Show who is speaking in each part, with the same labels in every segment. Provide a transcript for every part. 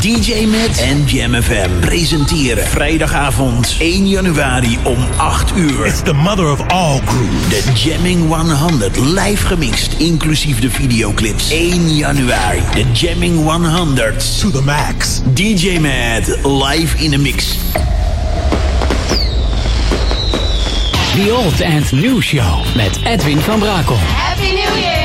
Speaker 1: DJ Matt en Jam FM presenteren vrijdagavond 1 januari om 8 uur.
Speaker 2: It's the mother of all grooves.
Speaker 1: De Jamming 100 live gemixt, inclusief de videoclips. 1 januari, de Jamming 100.
Speaker 2: To the max.
Speaker 1: DJ Matt live in de mix.
Speaker 3: The Old and New Show met Edwin van Brakel.
Speaker 4: Happy New Year!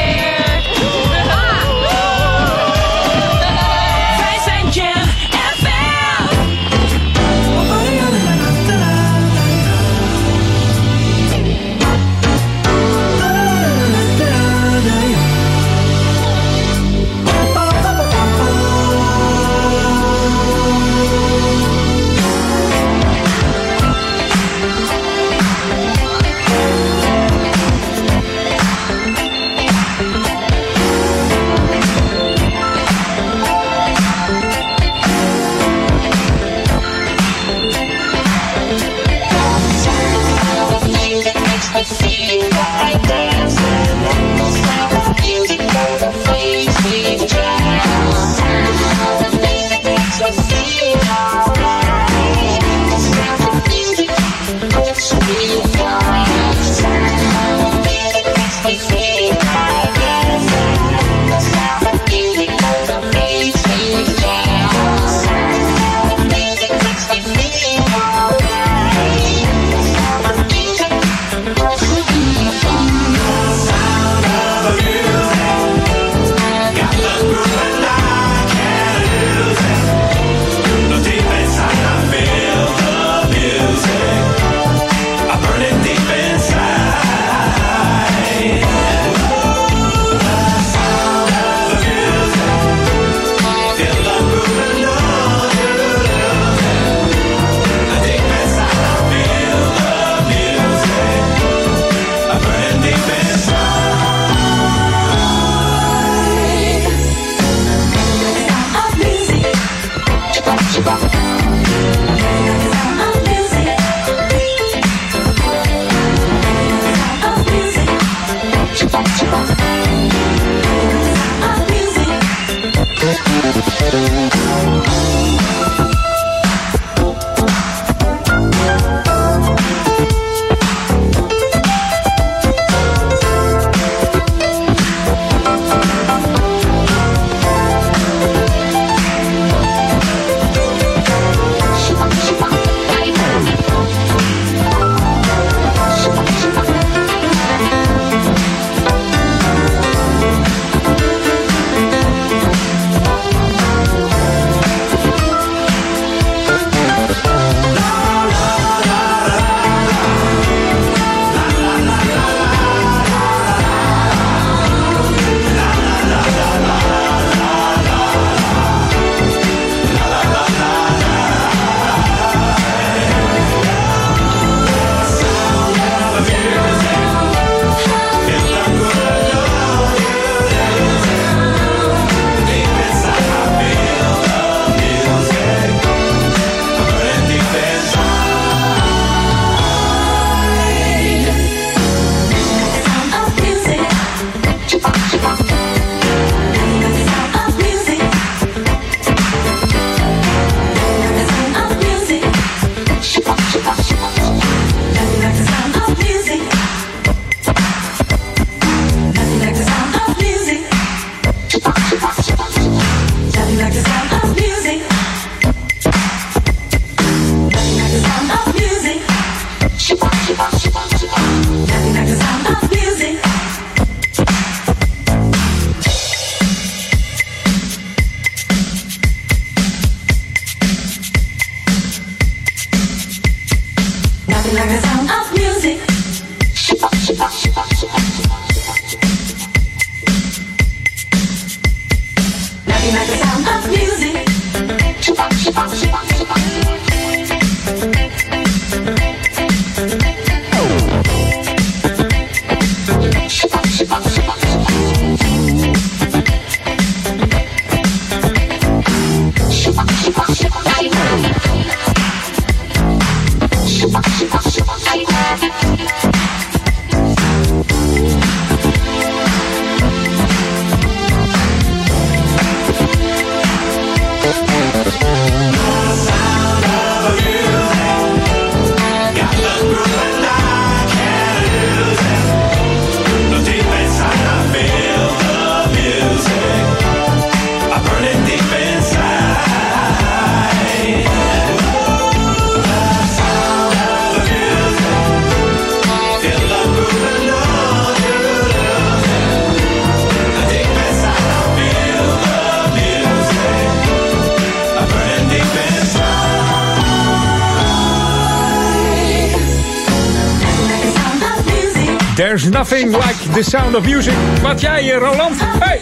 Speaker 5: Nothing like the sound of music. Wat jij, eh, Roland? Hey!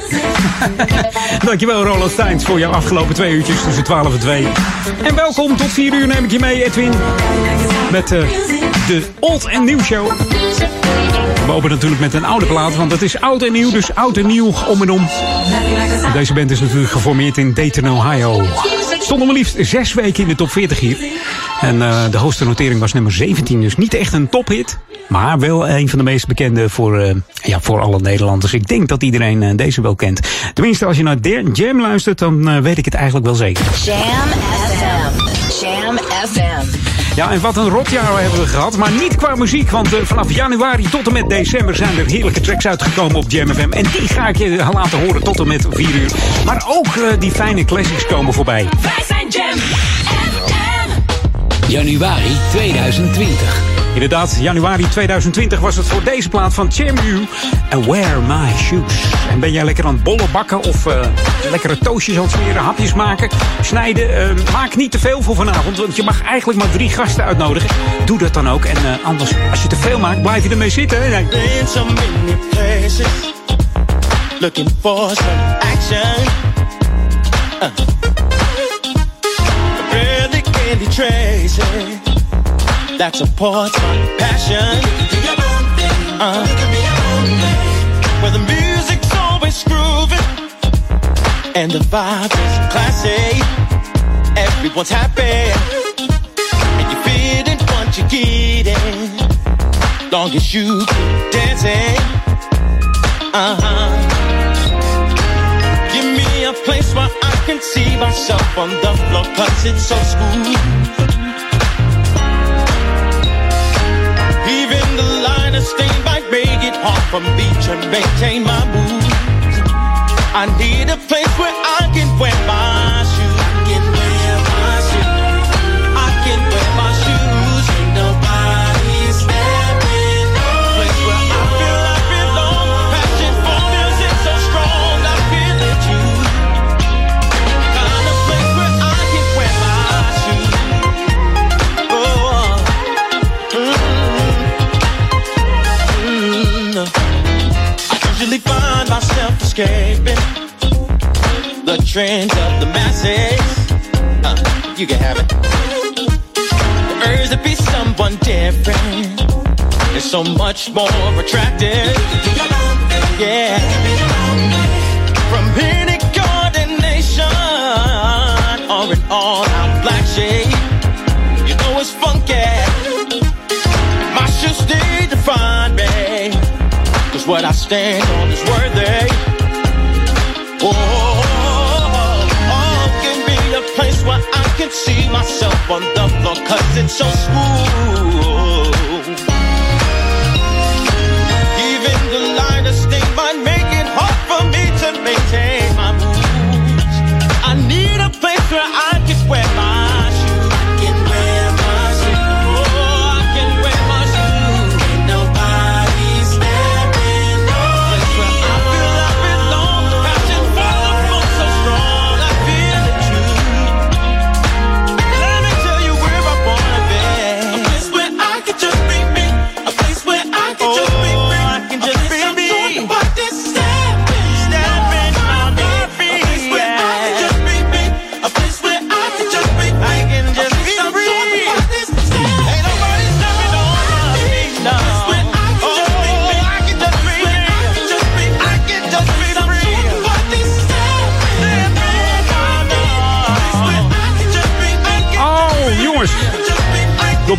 Speaker 5: Dankjewel, Roland Steins, voor jouw afgelopen twee uurtjes tussen 12 en 2. En welkom, tot 4 uur neem ik je mee, Edwin. Met uh, de Old en Nieuw Show. We openen natuurlijk met een oude plaat, want het is oud en nieuw, dus oud en nieuw om en om. Deze band is natuurlijk geformeerd in Dayton, Ohio. Stonden maar liefst zes weken in de top 40 hier. En uh, de hoogste notering was nummer 17, dus niet echt een tophit. Maar wel een van de meest bekende voor, uh, ja, voor alle Nederlanders. Ik denk dat iedereen uh, deze wel kent. Tenminste, als je naar Jam luistert, dan weet ik het eigenlijk wel zeker.
Speaker 6: Jam FM. Jam FM.
Speaker 5: Ja, en wat een rotjaar hebben we gehad. Maar niet qua muziek, want uh, vanaf januari tot en met december zijn er heerlijke tracks uitgekomen op Jam FM. En die ga ik je laten horen tot en met 4 uur. Maar ook uh, die fijne classics komen voorbij.
Speaker 7: Wij zijn Jam FM.
Speaker 8: Januari 2020.
Speaker 5: Inderdaad, januari 2020 was het voor deze plaat van Chermu en Wear My Shoes. En ben jij lekker aan het bollen bakken of uh, lekkere toastjes aan het smeren, hapjes maken, snijden? Uh, maak niet te veel voor vanavond, want je mag eigenlijk maar drie gasten uitnodigen. Doe dat dan ook. En uh, anders, als je te veel maakt, blijf je ermee zitten. Nee.
Speaker 9: Looking for some action. Uh. Candy. That supports my passion. Uh, where the music's always grooving and the vibe is classy. Everyone's happy and you're feeling what you're getting. Long as you keep dancing. Uh huh. Give me a place where I can see myself on the floor, cause it's so smooth. Stain might make it hard for me to maintain my mood. I need a place where I can wear my myself escaping the trends of the masses. Uh, you can have it. The urge to be someone different is so much more attractive. Yeah. From any coordination or an all-out black shade, you know it's funky. My shoes me. Cause what I stand on is worthy. Oh oh, oh, oh, give me a place where I can see myself on the floor. Cause it's so smooth.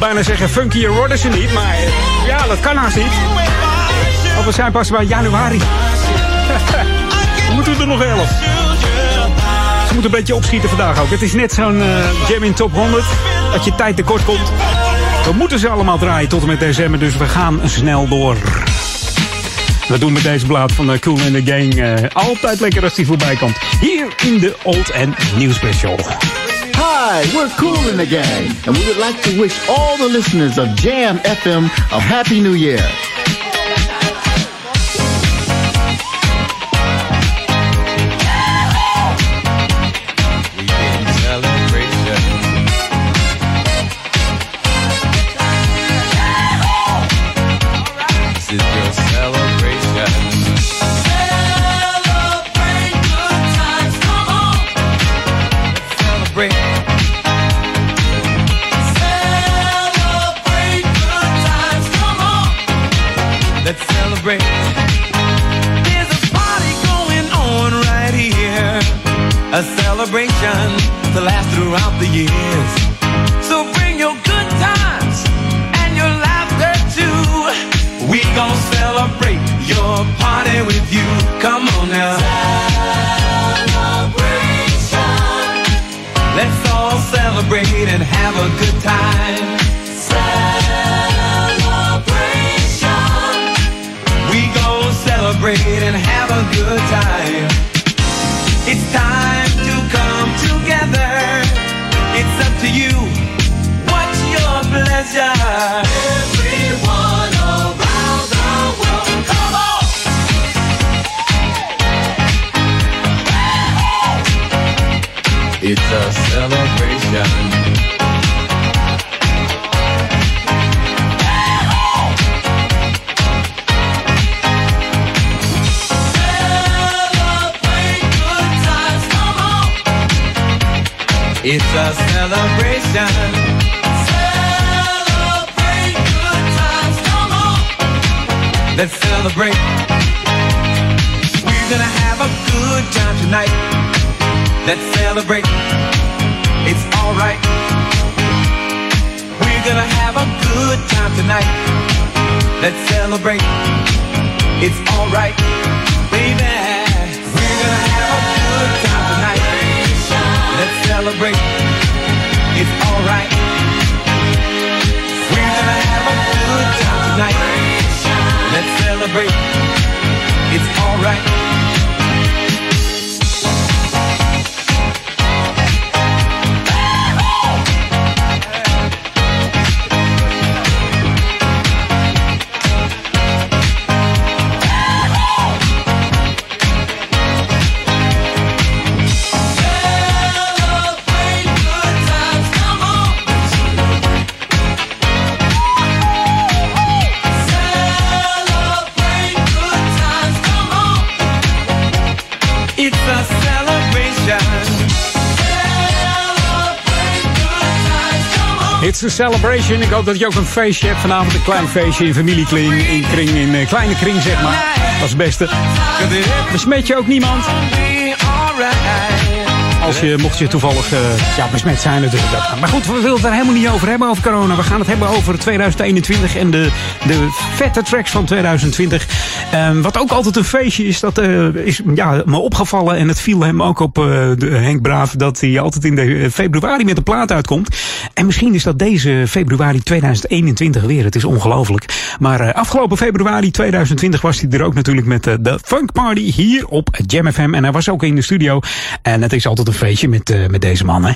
Speaker 5: Bijna zeggen, funkier worden ze niet, maar eh, ja, dat kan haast niet. Want we zijn pas bij januari. We moeten er nog elf. Ze moeten een beetje opschieten vandaag ook. Het is net zo'n uh, Jam in Top 100. Dat je tijd tekort komt. We moeten ze allemaal draaien tot en met december. Dus we gaan snel door. We doen met deze blaad van uh, Cool in the Gang uh, altijd lekker als die voorbij komt. Hier in de Old and New Special.
Speaker 10: We're Cool in the Gang, and we would like to wish all the listeners of Jam FM a Happy New Year.
Speaker 11: Your
Speaker 12: party with you. Come on now. Celebration. Let's all celebrate and have a good time. Celebration. We gon' celebrate and have a good time. It's time to come together. It's up to you. It's a celebration. It's a celebration. Celebrate good times, come on. Let's celebrate. We're gonna have a good time tonight. Let's celebrate. It's alright. We're gonna have a good time tonight. Let's celebrate. It's alright, baby. We're gonna have a good time tonight. Let's celebrate. It's alright. We're gonna have a good time tonight. Let's celebrate. It's alright. A celebration.
Speaker 5: Ik hoop dat je ook een feestje hebt. Vanavond een klein feestje in familiekring, in kring, in eh, kleine kring zeg maar. Dat is het beste. Besmet je ook niemand? Als je, mocht je toevallig eh, ja, besmet zijn natuurlijk. Dat. Maar goed, we willen het er helemaal niet over hebben, over corona. We gaan het hebben over 2021 en de, de vette tracks van 2020. Ehm, wat ook altijd een feestje is, dat eh, is ja, me opgevallen. En het viel hem ook op eh, Henk Braaf dat hij altijd in de, eh, februari met een plaat uitkomt. En misschien is dat deze februari 2021 weer. Het is ongelooflijk. Maar afgelopen februari 2020 was hij er ook natuurlijk met de Funk Party hier op Jam FM. En hij was ook in de studio. En het is altijd een feestje met, met deze man.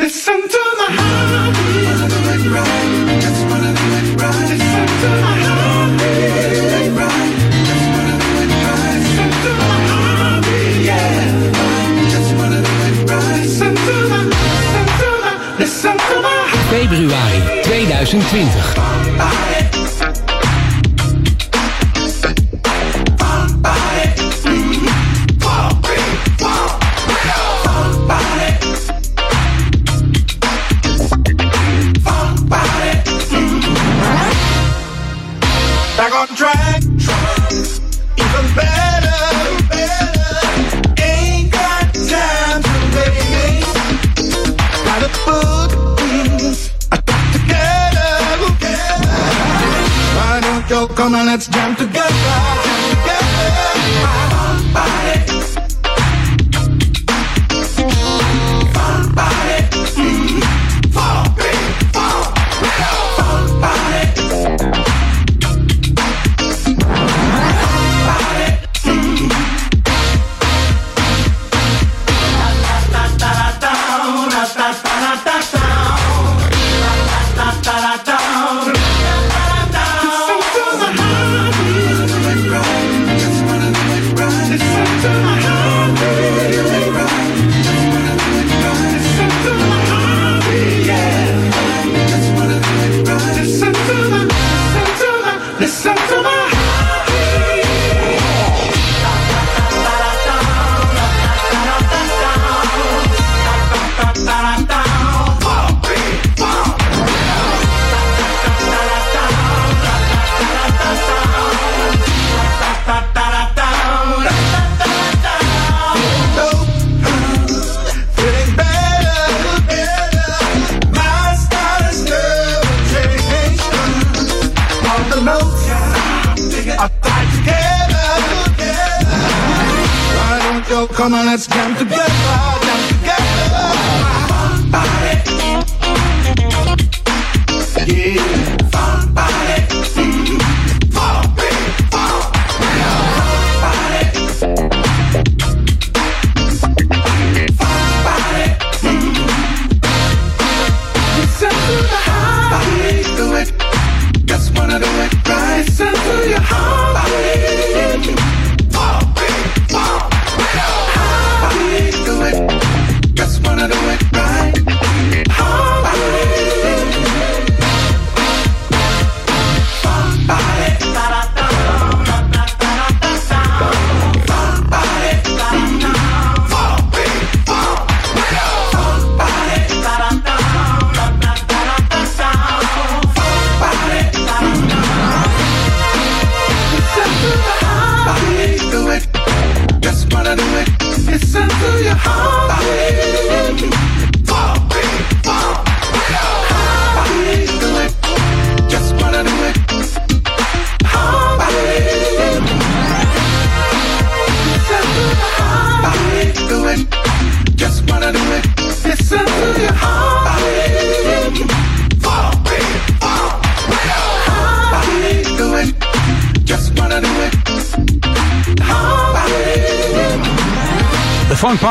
Speaker 13: 2020.
Speaker 12: Come on, let's jam together? Jam together. Fun body.
Speaker 14: Come on, let's jam together,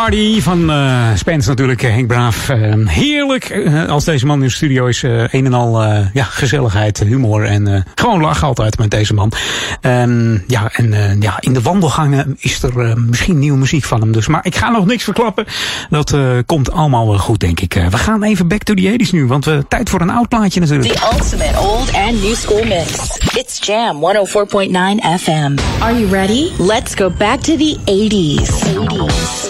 Speaker 14: Party
Speaker 5: van eh Spence natuurlijk, eh, Henk Braaf. Eh, heerlijk als deze man in de studio is. eh, een en al eh, ja, gezelligheid, humor en eh, gewoon lachen altijd met deze man. Ehm, ja, en eh, ja, in de wandelgangen is er misschien nieuwe muziek van hem. Dus, maar ik ga nog niks verklappen. Dat eh, komt allemaal wel goed, denk ik. We gaan even back to the 80s nu, want we tijd voor een oud plaatje natuurlijk.
Speaker 6: The ultimate old and new school mix. It's Jam 104.9 FM. Are you ready? Let's go back to the 80s. 80s.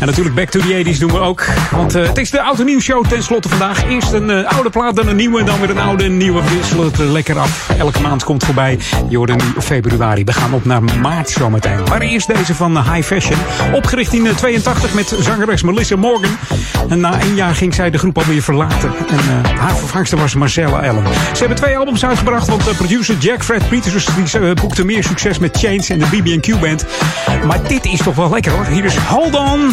Speaker 5: En natuurlijk Back to the 80s doen we ook. Want eh, het is de Auto Nieuws Show ten slotte vandaag. Eerst een eh, oude plaat, dan een nieuwe. Dan weer een oude en nieuwe. We wisselen het er lekker af. Elke maand komt voorbij. Je hoort nu februari. We gaan op naar maart zometeen. Maar eerst deze van eh, High Fashion. Opgericht in 82 met zangeres Melissa Morgan. En na één jaar ging zij de groep alweer verlaten. En eh, haar vervangster was Marcella Allen. Ze hebben twee albums uitgebracht. Want producer Jack Fred Peters die, eh, boekte meer succes met Chains en de BB&Q Band. Maar dit is toch wel lekker hoor. Hier is Hold On.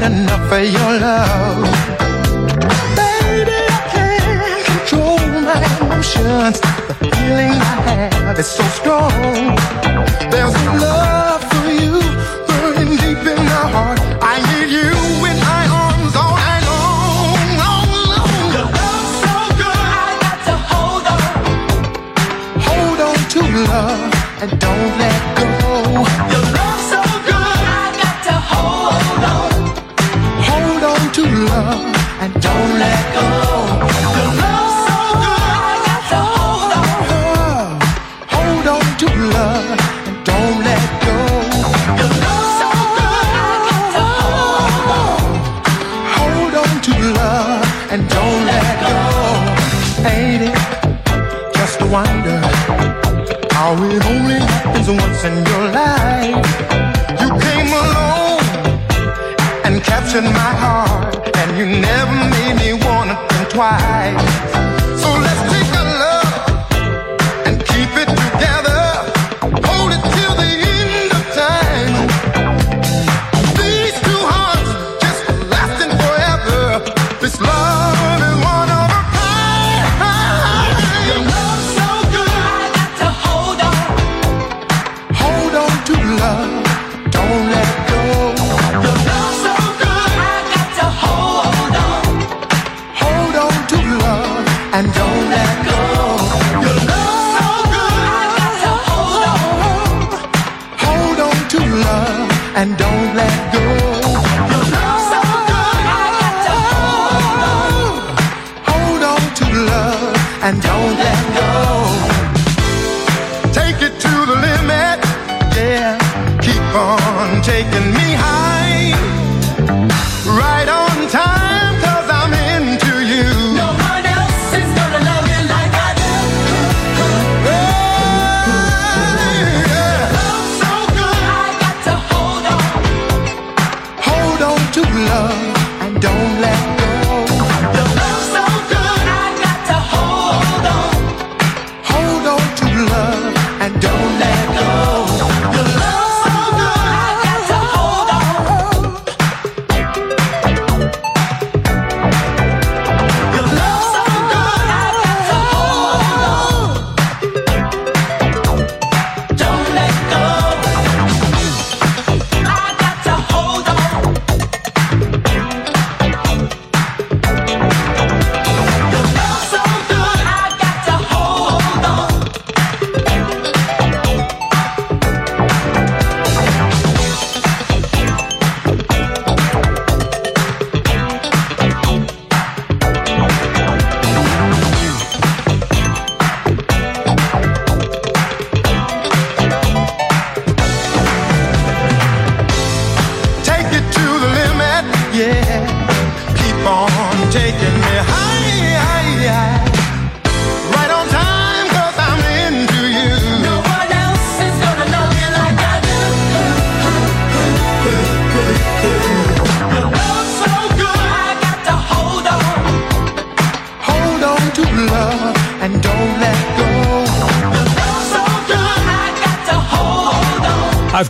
Speaker 14: get enough of your love. Baby, I can't control my emotions. The feeling I have is so strong. There's a love for you burning deep in my heart. I need you in my arms all night long, long. Your love's so good, I got to hold on. Hold on to love and don't let twice.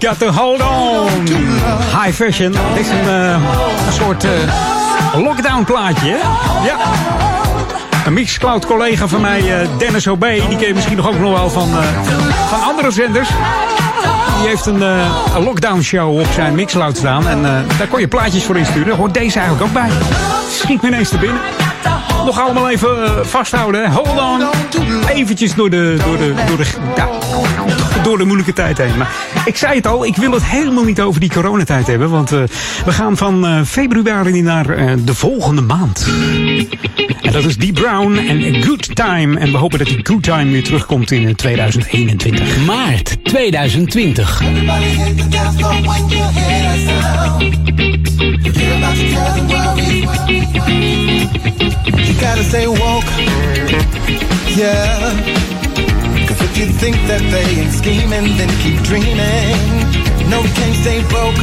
Speaker 5: I've got to hold on. High fashion. Dit is een, uh, een soort uh, lockdown plaatje. Hè? Ja. Een Mixcloud collega van mij, uh, Dennis OB, die ken je misschien nog ook nog wel van, van andere zenders. Die heeft een, lockdown show op zijn Mixcloud staan. En daar kon je plaatjes voor insturen. Hoort deze eigenlijk ook bij. Schiet me ineens te binnen nog allemaal even vasthouden. Hold on. Eventjes door de, door de, door de, door de moeilijke tijd heen. Maar ik zei het al, ik wil het helemaal niet over die coronatijd hebben. Want uh, we gaan van uh, februari naar uh, de volgende maand. En dat is Deep Brown en Good Time. En we hopen dat die Good Time weer terugkomt in 2021.
Speaker 8: Maart 2020.
Speaker 14: You gotta stay woke, yeah. You think that they ain't scheming, then keep dreaming. No, can't stay broke,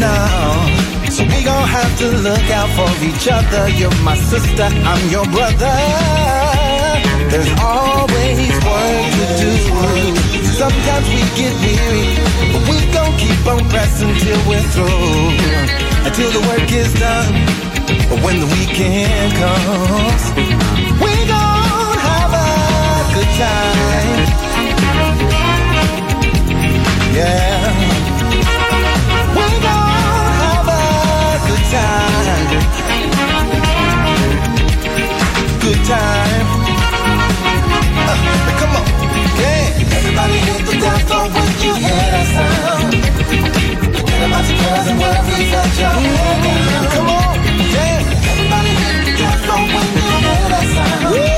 Speaker 14: no. So we gon' have to look out for each other. You're my sister, I'm your brother. There's always work to do. Sometimes we get weary, but we gon' keep on pressing till we're through. Until the work is done. But when the weekend comes, time. Yeah. We gon' have a good time. Good time. Uh, come on. Yeah. Everybody hit the dance floor when you hear that sound. Forget about your cares and worries that you're mm-hmm. Come on. You you will see all the we still got to stay happy. Stay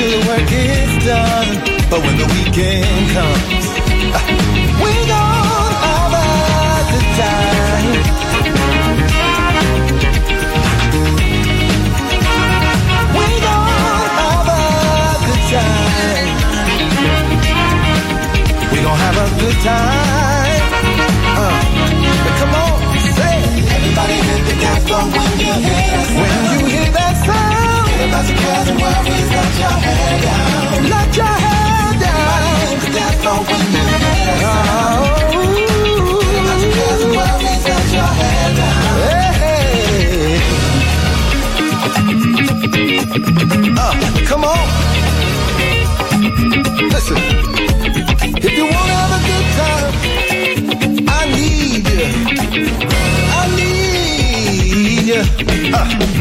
Speaker 14: till the work is done. But when the weekend comes, we gon' have good time. We gon' have a good time. We gon' have a good time. Uh, come on, say Everybody hit the dance floor when you hear that sound. When you hear that sound let your head down. Let your head down. Let your head down. Hey. Come on. Listen. If you wanna have a good time, I need you. I need you uh,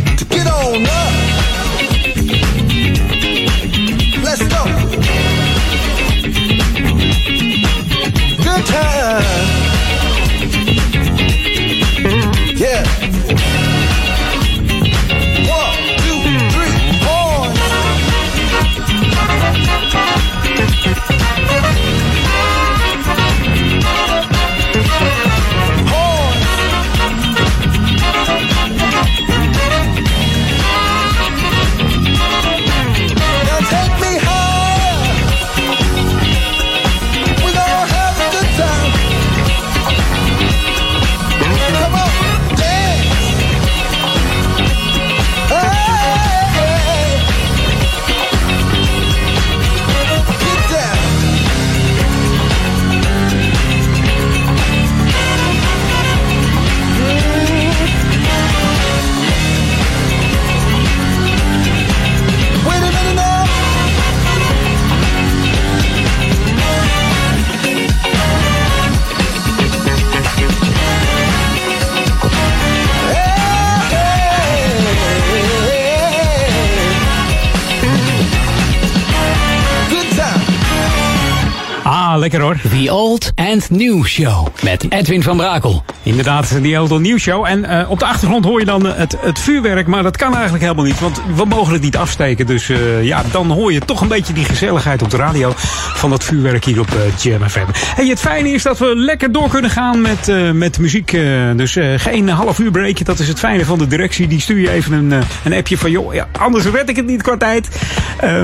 Speaker 5: lekker hoor.
Speaker 8: The Old and New Show met Edwin van Brakel.
Speaker 5: Inderdaad, die Old and New Show. En uh, op de achtergrond hoor je dan het, het vuurwerk, maar dat kan eigenlijk helemaal niet. Want we mogen het niet afsteken. Dus uh, ja, dan hoor je toch een beetje die gezelligheid op de radio van dat vuurwerk hier op uh, Jam FM. Hey, het fijne is dat we lekker door kunnen gaan met, met muziek. dus geen half uur breakje, dat is het fijne van de directie. Die stuur je even een, een appje van, joh, ja, anders red ik het niet qua tijd.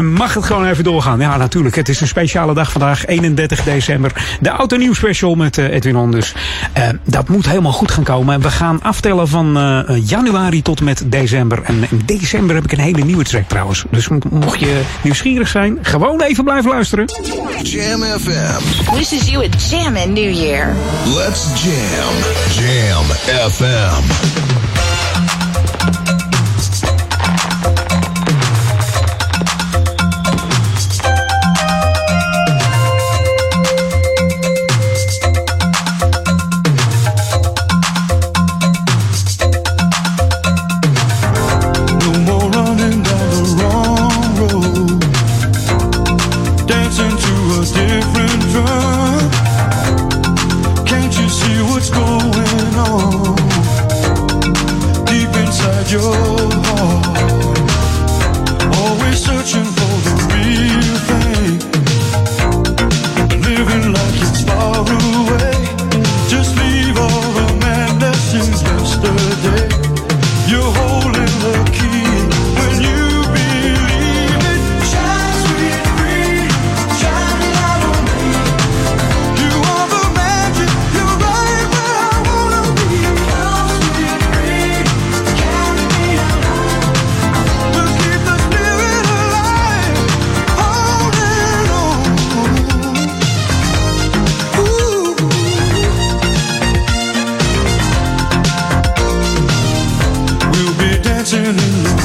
Speaker 5: mag het gewoon even doorgaan? Ja, natuurlijk. Het is een speciale dag vandaag, 31 december. De Auto Nieuws Special met uh, Edwin On. Dus uh, dat moet helemaal goed gaan komen. We gaan aftellen van uh, januari tot met december. En in december heb ik een hele nieuwe track trouwens. Dus mocht je nieuwsgierig zijn, gewoon even blijven luisteren.
Speaker 15: Jam FM.
Speaker 6: Wishes you a jam in New Year.
Speaker 15: Let's jam. Jam FM.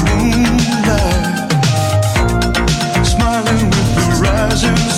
Speaker 5: Moonlight, Smiling with the rising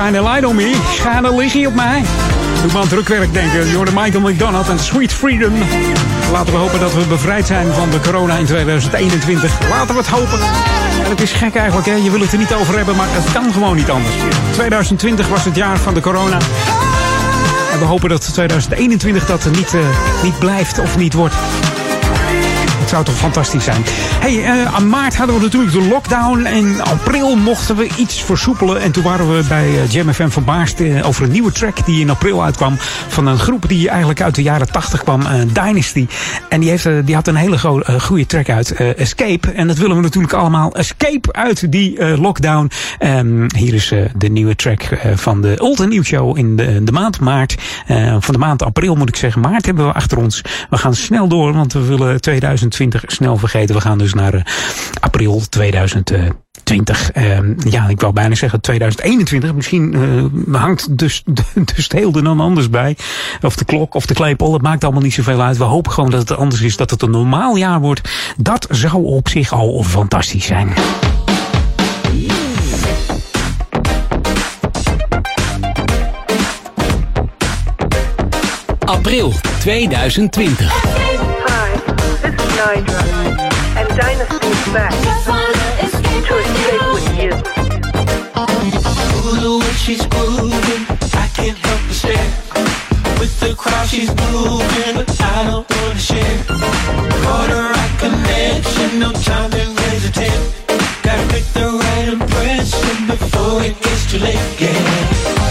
Speaker 5: Shine a Light on Me. Lichtje op mij. Doe maar aan drukwerk denken. Hoorde Michael McDonald en Sweet Freedom. Laten we hopen dat we bevrijd zijn van de corona in 2021. Laten we het hopen. En het is gek eigenlijk, hè? je wil het er niet over hebben, maar het kan gewoon niet anders. 2020 was het jaar van de corona. En we hopen dat 2021 dat niet, uh, niet blijft of niet wordt zou toch fantastisch zijn. Hey, uh, aan maart hadden we natuurlijk de lockdown. En april mochten we iets versoepelen. En toen waren we bij uh, Jam FM verbaasd uh, over een nieuwe track die in april uitkwam. Van een groep die eigenlijk uit de jaren 80 kwam, Dynasty. En die, heeft, die had een hele goede track uit, Escape. En dat willen we natuurlijk allemaal. Escape uit die lockdown. Um, hier is de nieuwe track van de Old New Show in de, de maand maart. van de maand april moet ik zeggen. Maart hebben we achter ons. We gaan snel door, want we willen 2020 snel vergeten. We gaan dus naar uh, april 2020. 2020. Ehm, ja, ik wou bijna zeggen 2021. Misschien uh, hangt dus de, de steel er dan anders bij. Of de klok of de klepel. Het maakt allemaal niet zoveel uit. We hopen gewoon dat het anders is. Dat het een normaal jaar wordt. Dat zou op zich al fantastisch zijn.
Speaker 3: April 2020.
Speaker 11: Nidra, and Dynasty is back to escape with you.
Speaker 4: Ooh, the way she's grooving, I can't help but stare. With the crowd she's moving, but I don't wanna share. Caught a right connection, no time to hesitate. Gotta make the right impression before it gets too late. Yeah.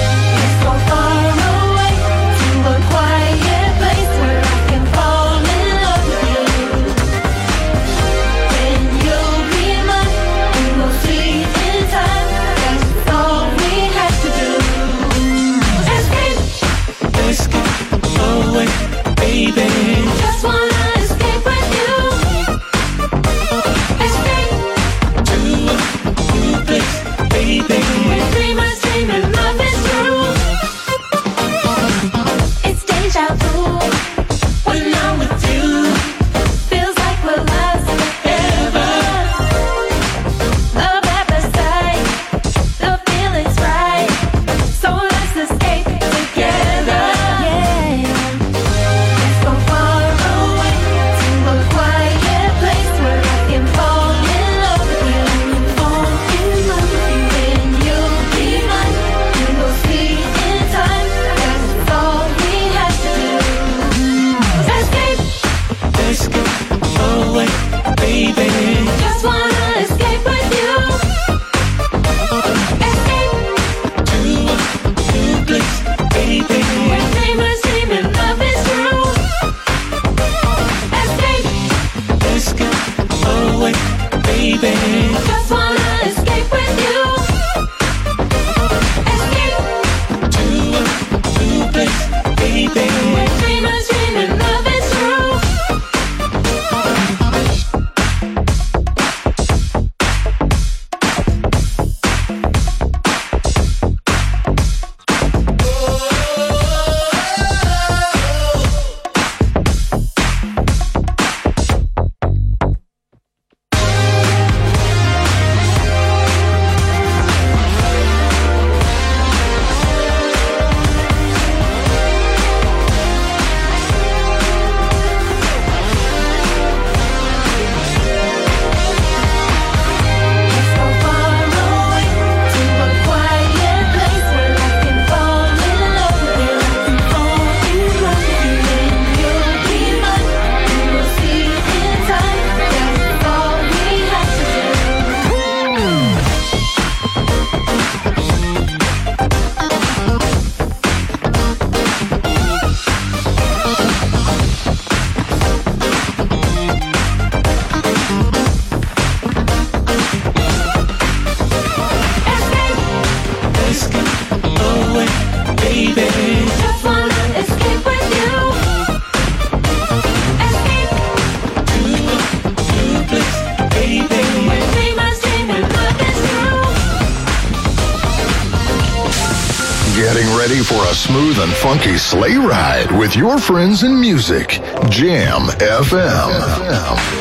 Speaker 16: Sleigh ride with your friends in music. Jam FM.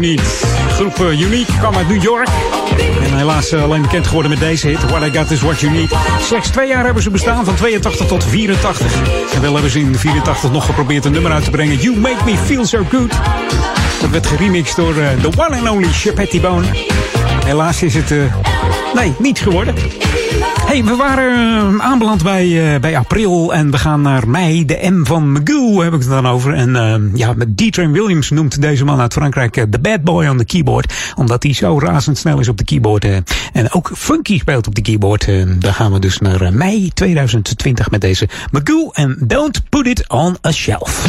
Speaker 17: You
Speaker 5: groep eh, Unique kwam uit New York. En helaas eh, alleen bekend geworden met deze hit. What I Got Is What You Need. Slechts twee jaar hebben ze bestaan, van 82 tot 84. En wel hebben ze in 84 nog geprobeerd een nummer uit te brengen. You Make Me Feel So Good. Dat werd geremixed door eh, The one and only Chapetty Bone. Helaas is het... Nee, niet geworden. We waren uh, aanbeland bij, uh, bij april en we gaan naar mei. De M van Magoo heb ik het dan over. En uh, ja, D-Train Williams noemt deze man uit Frankrijk de bad boy on the keyboard. Omdat hij zo razendsnel is op de keyboard. en ook funky speelt op de keyboard. daar gaan we dus naar mei 2020 met deze Magoo en Don't Put It on a Shelf.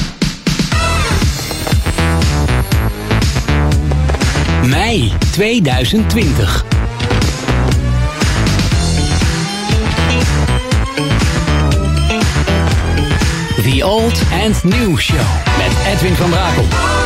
Speaker 8: Mei 2020. Old and New Show met Edwin van Brakel.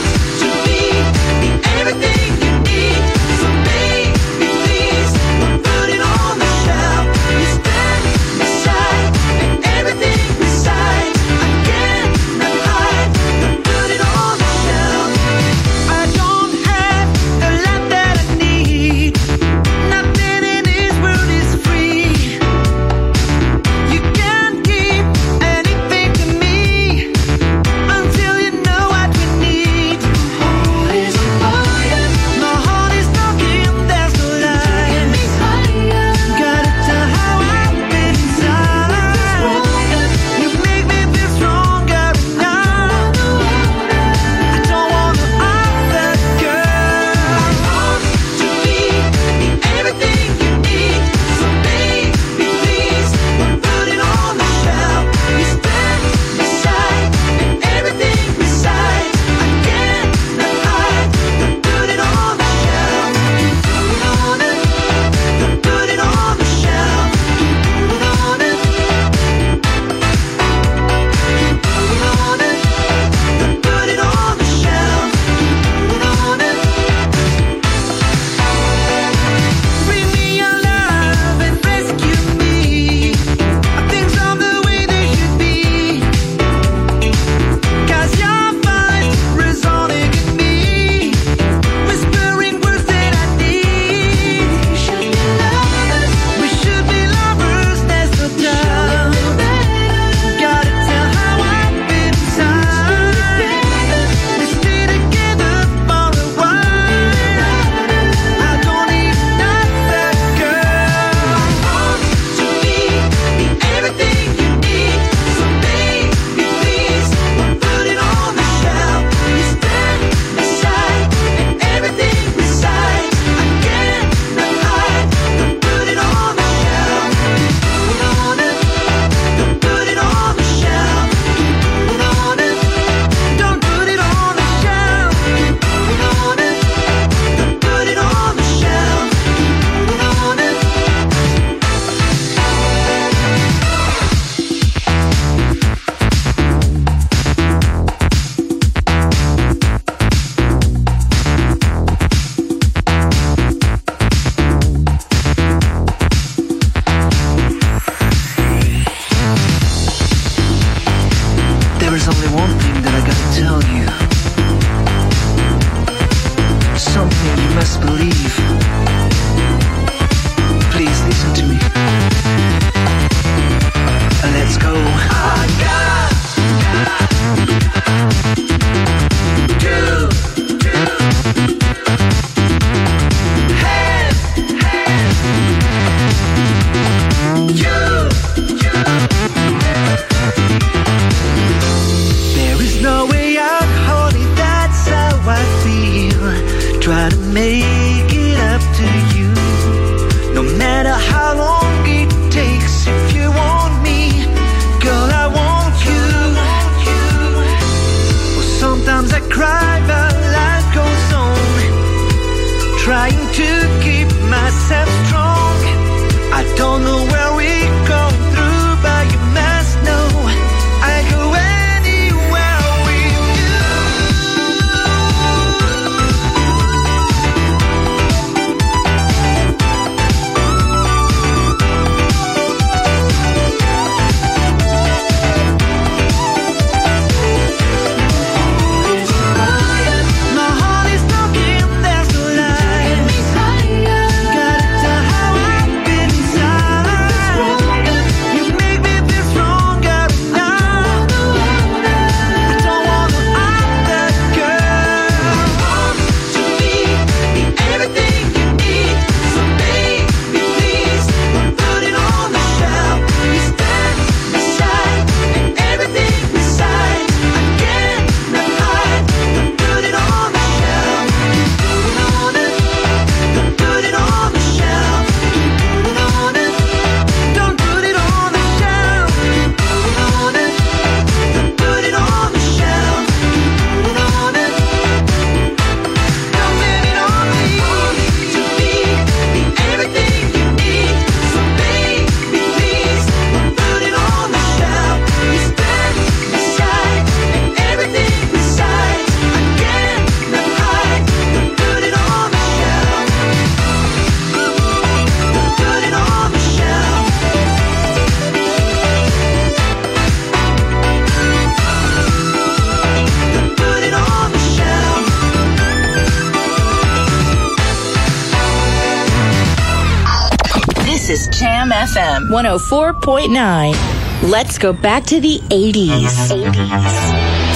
Speaker 6: FM 104.9. Let's go back to the 80s. 80s.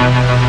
Speaker 4: ik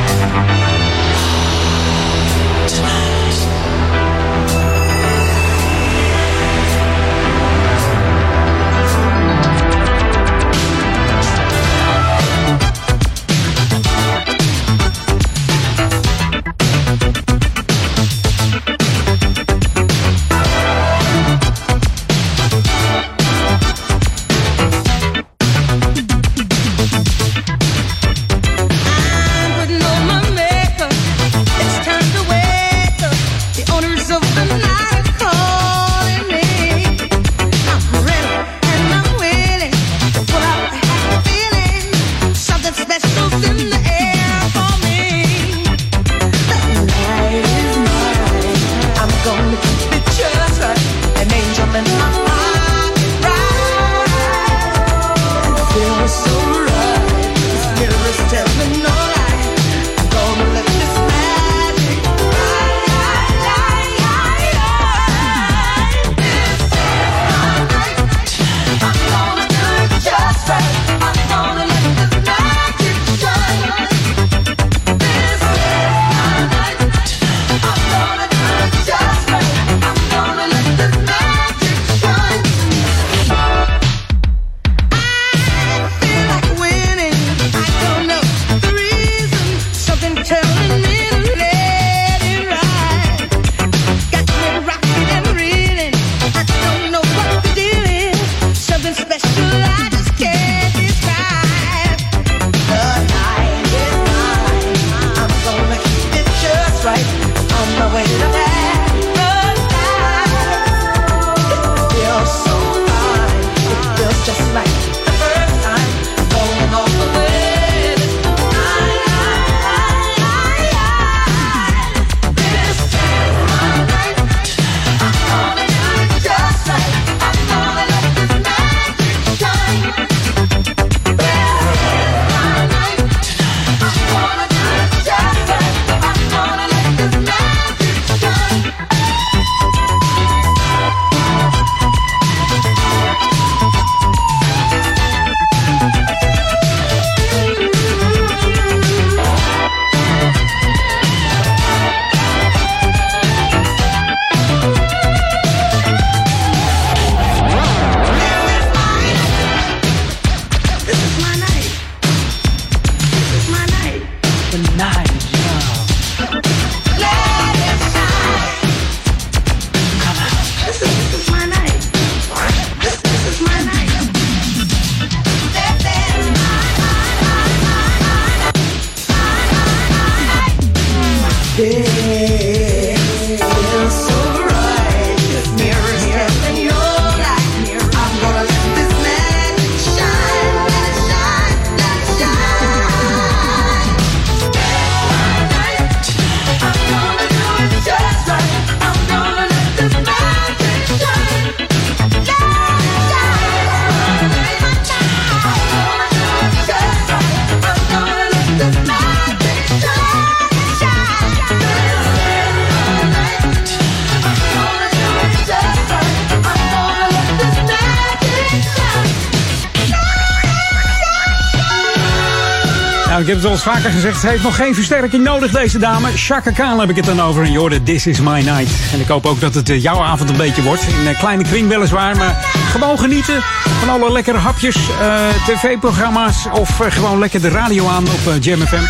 Speaker 4: eens vaker gezegd. Ze heeft nog geen versterking nodig, deze dame. Chaka Khan heb ik het dan over. En je This Is My Night. En ik hoop ook dat het eh, jouw avond een beetje wordt. In een kleine kring weliswaar. Maar gewoon genieten van alle lekkere hapjes, uh, tv-programma's. Of gewoon lekker de radio aan op Jam FM.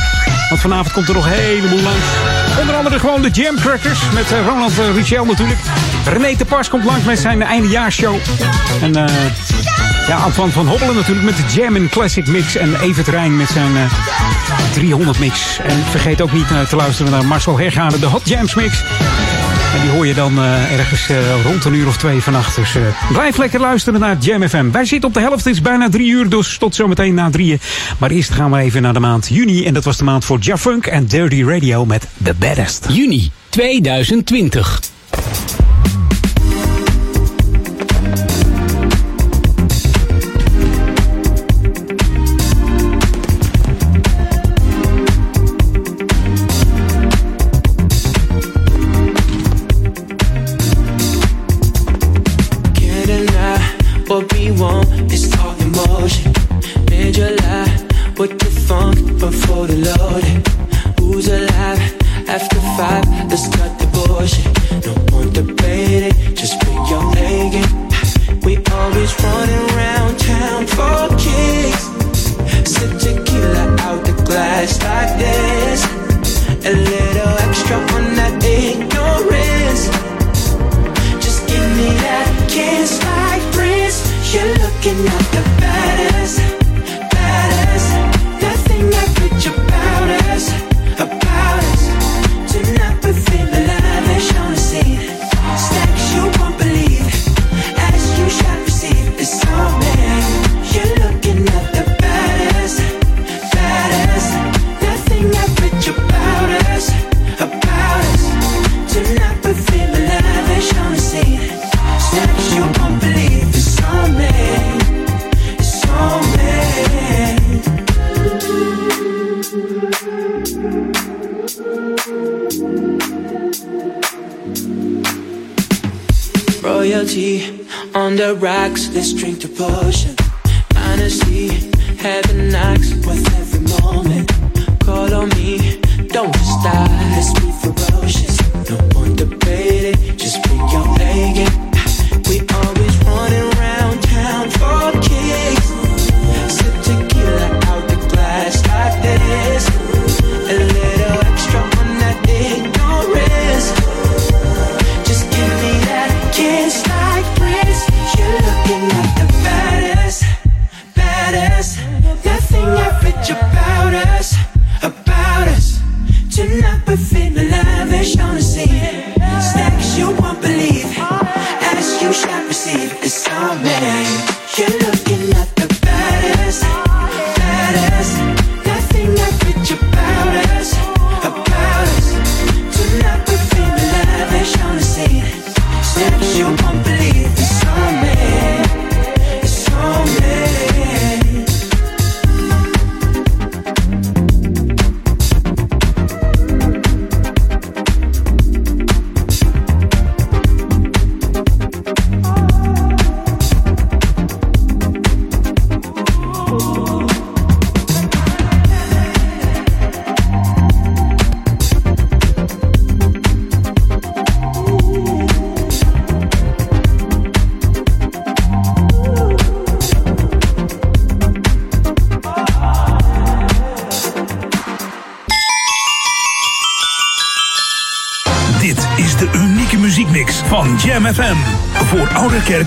Speaker 4: Want vanavond komt er nog een heleboel langs. Onder andere gewoon de Jam Crackers. Met Ronald Richel natuurlijk. René de Pas komt langs met zijn eindejaarsshow. En... Ja, Antoine van Hobbelen natuurlijk met de Jam Classic Mix. En Evert Rijn met zijn uh, eh, 300 Mix. En vergeet ook niet uh, te luisteren naar Marcel Hergade, de Hot Jams Mix. En die hoor je dan uh, ergens rond een uur of twee vannacht. Dus blijf lekker luisteren naar Jam FM. Wij zitten op de helft, het is bijna drie uur, dus tot zometeen na drieën. Maar eerst gaan we even naar de maand juni. En dat was de maand voor Jafunk en Dirty Radio met The Baddest.
Speaker 3: Juni 2020.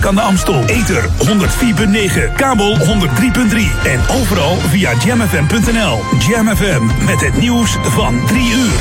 Speaker 18: Aan de Amstel. Ether 104.9, kabel 103.3 en overal via jamfm.nl. Jam FM met het nieuws van 3 uur.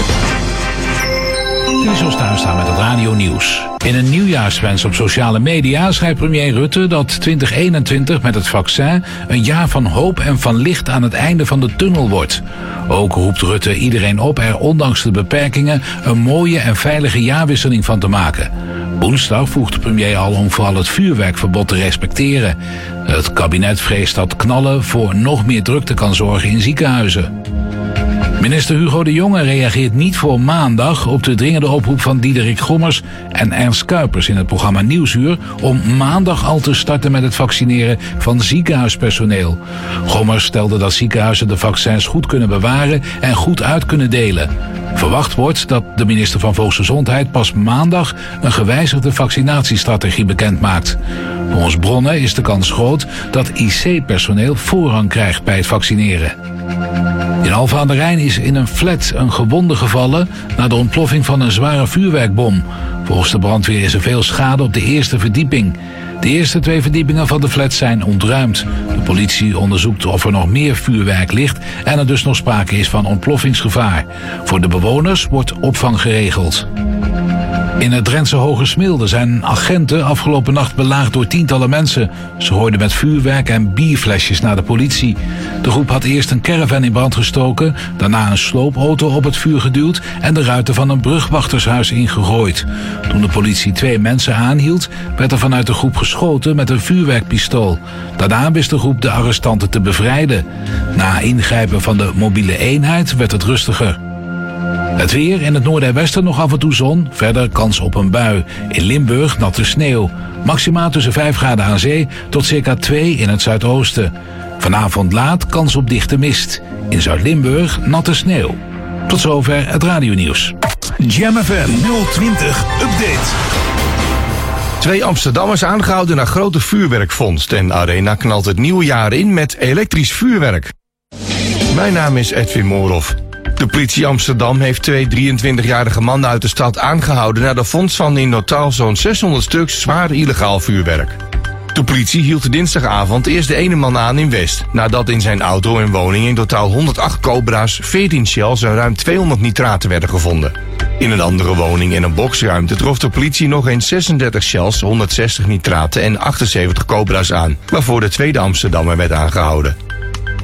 Speaker 3: Griezels thuis staan met het radio nieuws. In een nieuwjaarswens op sociale media schrijft premier Rutte dat 2021 met het vaccin een jaar van hoop en van licht aan het einde van de tunnel wordt. Ook roept Rutte iedereen op er ondanks de beperkingen een mooie en veilige jaarwisseling van te maken. Woensdag vroeg de premier al om vooral het vuurwerkverbod te respecteren. Het kabinet vreest dat knallen voor nog meer drukte kan zorgen in ziekenhuizen. Minister Hugo de Jonge reageert niet voor maandag op de dringende oproep van Diederik Gommers en Ernst Kuipers in het programma Nieuwsuur om maandag al te starten met het vaccineren van ziekenhuispersoneel. Gommers stelde dat ziekenhuizen de vaccins goed kunnen bewaren en goed uit kunnen delen. Verwacht wordt dat de minister van Volksgezondheid pas maandag een gewijzigde vaccinatiestrategie bekendmaakt. Volgens bronnen is de kans groot dat IC-personeel voorrang krijgt bij het vaccineren. In Alphen aan de Rijn is in een flat een gewonde gevallen na de ontploffing van een zware vuurwerkbom. Volgens de brandweer is er veel schade op de eerste verdieping. De eerste twee verdiepingen van de flat zijn ontruimd. De politie onderzoekt of er nog meer vuurwerk ligt en er dus nog sprake is van ontploffingsgevaar. Voor de bewoners wordt opvang geregeld. In het Drentse Hoge Smilde zijn agenten afgelopen nacht belaagd door tientallen mensen. Ze hoorden met vuurwerk en bierflesjes naar de politie. De groep had eerst een caravan in brand gestoken, daarna een sloopauto op het vuur geduwd en de ruiten van een brugwachtershuis ingegooid. Toen de politie twee mensen aanhield, werd er vanuit de groep geschoten met een vuurwerkpistool. Daarna wist de groep de arrestanten te bevrijden. Na ingrijpen van de mobiele eenheid werd het rustiger. Het weer in het noorden en westen nog af en toe zon. Verder kans op een bui. In Limburg natte sneeuw. Maximaal tussen 5 graden aan zee tot circa 2 in het zuidoosten. Vanavond laat kans op dichte mist. In Zuid-Limburg natte sneeuw. Tot zover het radionieuws.
Speaker 18: Jam FM 020 Update.
Speaker 19: Twee Amsterdammers aangehouden na grote vuurwerkvondst. En Arena knalt het nieuwe jaar in met elektrisch vuurwerk. Mijn naam is Edwin Moorhoff. De politie Amsterdam heeft twee 23-jarige mannen uit de stad aangehouden... na de vondst van in totaal zo'n 600 stuks zwaar illegaal vuurwerk. De politie hield dinsdagavond eerst de ene man aan in West... nadat in zijn auto en woning in totaal 108 cobra's, 14 shells en ruim 200 nitraten werden gevonden. In een andere woning in een boxruimte trof de politie nog eens 36 shells, 160 nitraten en 78 cobra's aan... waarvoor de tweede Amsterdammer werd aangehouden.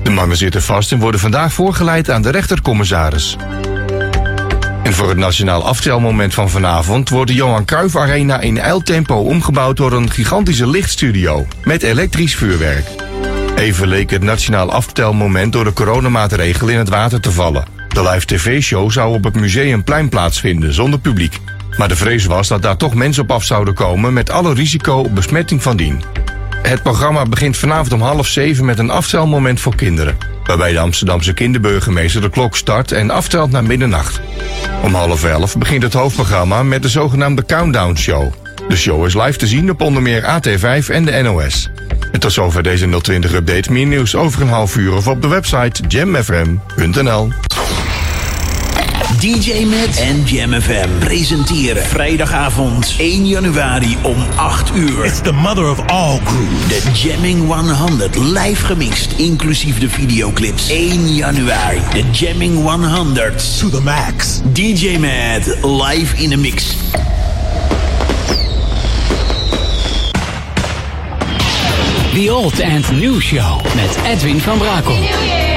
Speaker 19: De mannen zitten vast en worden vandaag voorgeleid aan de rechtercommissaris. En voor het nationaal aftelmoment van vanavond wordt de Johan Cruijff Arena in eiltempo omgebouwd door een gigantische lichtstudio met elektrisch vuurwerk. Even leek het nationaal aftelmoment door de coronamaatregelen in het water te vallen. De live tv-show zou op het Museumplein plaatsvinden zonder publiek. Maar de vrees was dat daar toch mensen op af zouden komen met alle risico op besmetting van dien. Het programma begint vanavond om half zeven met een aftelmoment voor kinderen. Waarbij de Amsterdamse kinderburgemeester de klok start en aftelt naar middernacht. Om half elf begint het hoofdprogramma met de zogenaamde Countdown Show. De show is live te zien op onder meer AT5 en de NOS. En tot zover deze 020 update. Meer nieuws over een half uur of op de website jamfm.nl.
Speaker 1: DJ Matt en Jam FM presenteren vrijdagavond 1 januari om 8 uur.
Speaker 2: It's the mother of all grooves.
Speaker 1: De Jamming 100 live gemixt, inclusief de videoclips. 1 januari, de Jamming 100.
Speaker 2: To the max.
Speaker 1: DJ Matt live in de mix.
Speaker 3: The Old and New Show met Edwin van Brakel.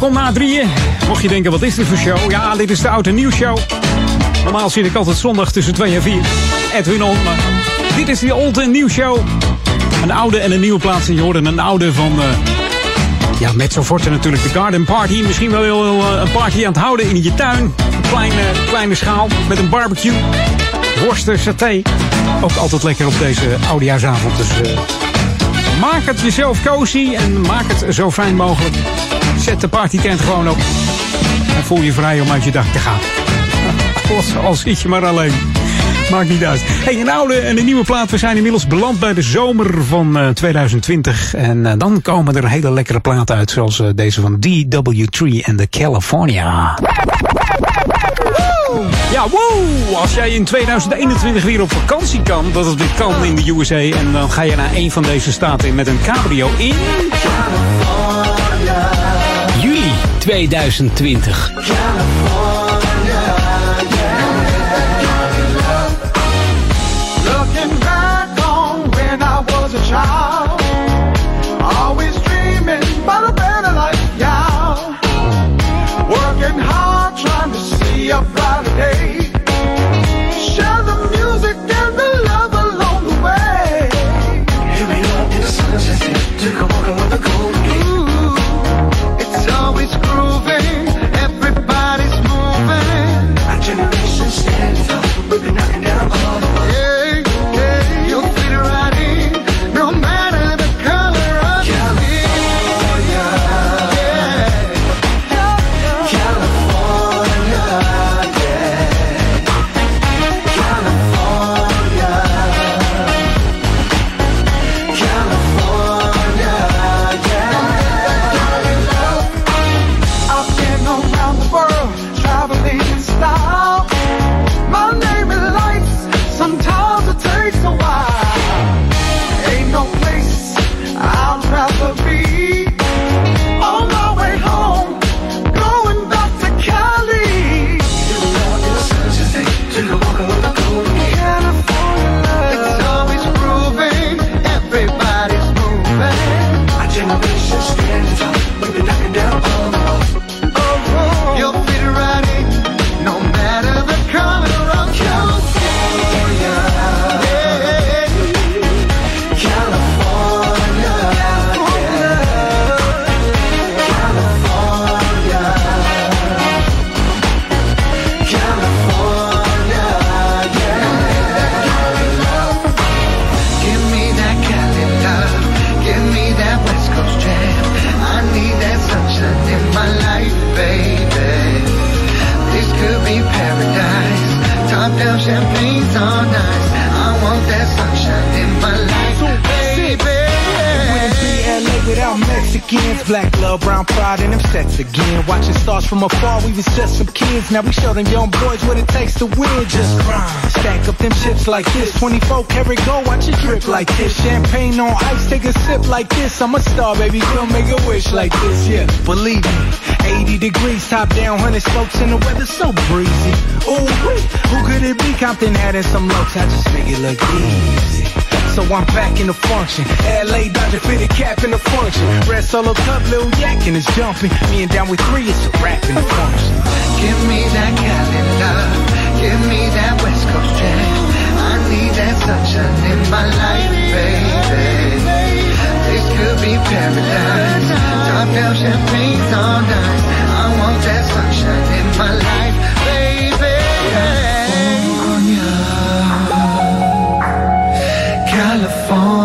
Speaker 5: Welkom na drieën. Mocht je denken, wat is dit voor show? Ja, dit is de Oud en Nieuw Show. Normaal zit ik altijd zondag tussen 2 en 4. Edwin On, maar dit is de Old en Nieuw Show. Een oude en een nieuwe plaats. Je hoorde een oude van... eh, ja, met zo forte natuurlijk de Garden Party. Misschien wel heel, eh, een party aan het houden in je tuin. Kleine, kleine schaal met een barbecue. Worsten, saté. Ook altijd lekker op deze oudejaarsavond. Dus eh, maak het jezelf cozy en maak het zo fijn mogelijk. Zet de partytent gewoon op. En voel je vrij om uit je dag te gaan. Al, al zit je maar alleen. Maakt niet uit. Hey, een oude en een nieuwe plaat. We zijn inmiddels beland bij de zomer van eh, 2020. En eh, dan komen er hele lekkere platen uit. Zoals eh, deze van DW3 en de California. Ja, woe! Als jij in 2021 weer op vakantie kan, dat het weer kan in de USA. En dan ga je naar een van deze staten met een cabrio in...
Speaker 8: Juli 2020.
Speaker 14: Love,
Speaker 12: brown pride, and them sets again. Watching stars from afar, we even set some kids. Now we show them young boys what it takes to win. Just grind. Stack up them chips like this. 24 karat gold, watch it drip like this. Champagne on ice, take a sip like this. I'm a star, baby, girl, make a wish like this. Yeah, believe me. 80 degrees, top down, 100 slopes, and the weather so breezy. Ooh, who could it be? Compton had in some looks, I just make it look easy. So I'm back in the function. LA Dodger fitted cap in the function. Red solo cup, little yak and it's jumping. Me and down with three, it's a rap in the function.
Speaker 14: Give me that Cali love, give me that West Coast jam. I need that sunshine in my life, baby. This could be paradise. Top down champagne's on ice. I want that sunshine in my life, baby. California,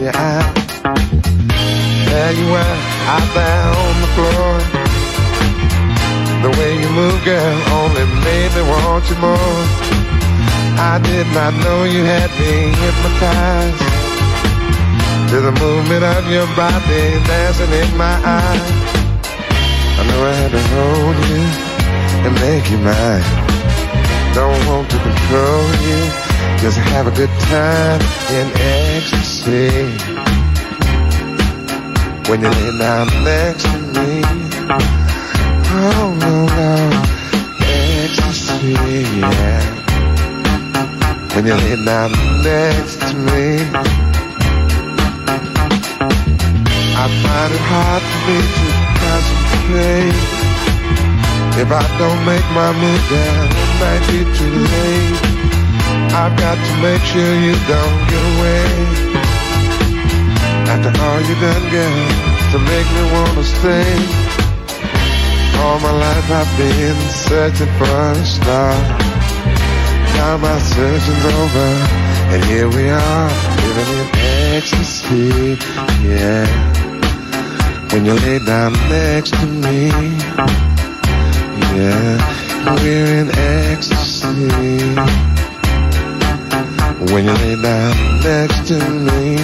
Speaker 20: your eye. There you were, out there on the floor. The way you move, girl, only made me want you more. I did not know you had me hypnotized to the movement of your body dancing in my eyes. I know I had to hold you and make you mine. Don't want to control you, just have a good time in ecstasy. When you lay down next to me, oh no no, ecstasy, yeah. When you lay down next to me. I find it hard for me to concentrate. If I don't make my move down, it might be too late. I've got to make sure you don't get away. After all you done, girl, to make me wanna stay. All my life I've been searching for a star. Now my searching's over, and here we are, living in ecstasy, yeah when you lay down next to me. Yeah, we're in ecstasy. When you lay down next to me.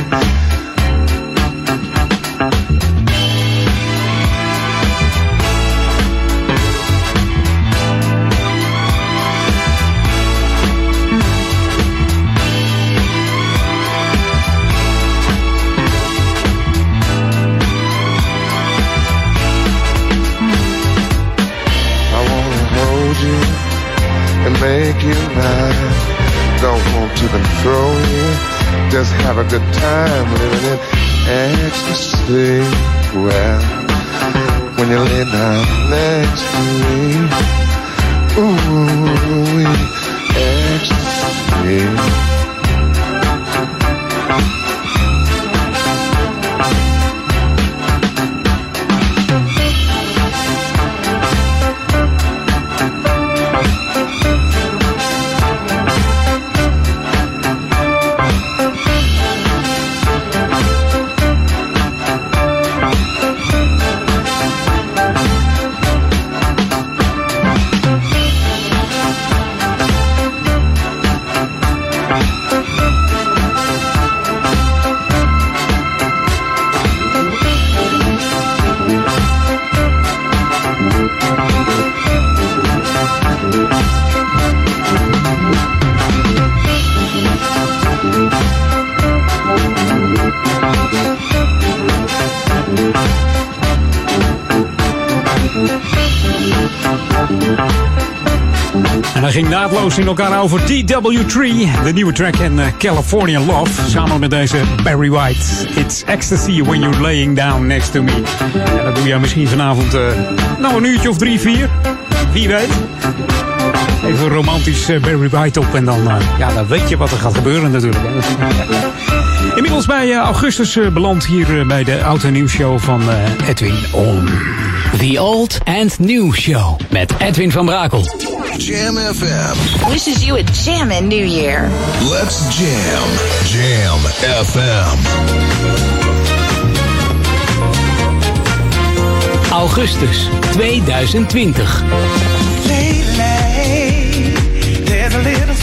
Speaker 20: I wanna hold you and Make you mine. Don't want to control you. Just have a good time living in ecstasy. Well, when you lay down next to me, ooh, ecstasy.
Speaker 5: In elkaar over DW3, de nieuwe track in uh, California Love. Samen met deze Barry White. It's ecstasy when you're laying down next to me. En dat doe je misschien vanavond, uh, nou een uurtje of drie, vier. Wie weet. Even romantisch uh, Barry White op en dan, ja, dan weet je wat er gaat gebeuren natuurlijk. Inmiddels bij Augustus beland hier bij de Auto Nieuws Show van Edwin On.
Speaker 12: The Old and New Show met Edwin van Brakel.
Speaker 16: Jam FM
Speaker 6: wishes you a jammin' new year.
Speaker 16: Let's jam. Jam FM.
Speaker 12: Augustus 2020.
Speaker 5: I'm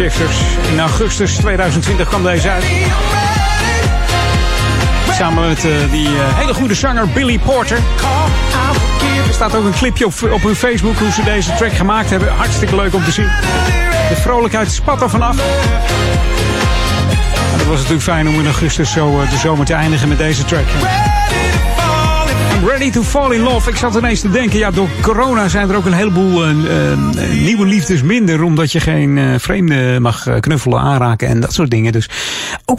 Speaker 5: In augustus 2020 kwam deze uit. Samen met uh, die uh, hele goede zanger Billy Porter. Er staat ook een clipje op, op hun Facebook hoe ze deze track gemaakt hebben. Hartstikke leuk om te zien. De vrolijkheid spat er vanaf. Het was natuurlijk fijn om in augustus zo uh, de zomer te eindigen met deze track. Ready to Fall in Love. Ik zat ineens te denken, ja, door corona zijn er ook een heleboel uh, uh, nieuwe liefdes minder. Omdat je geen uh, vreemden mag knuffelen, aanraken en dat soort dingen. Dus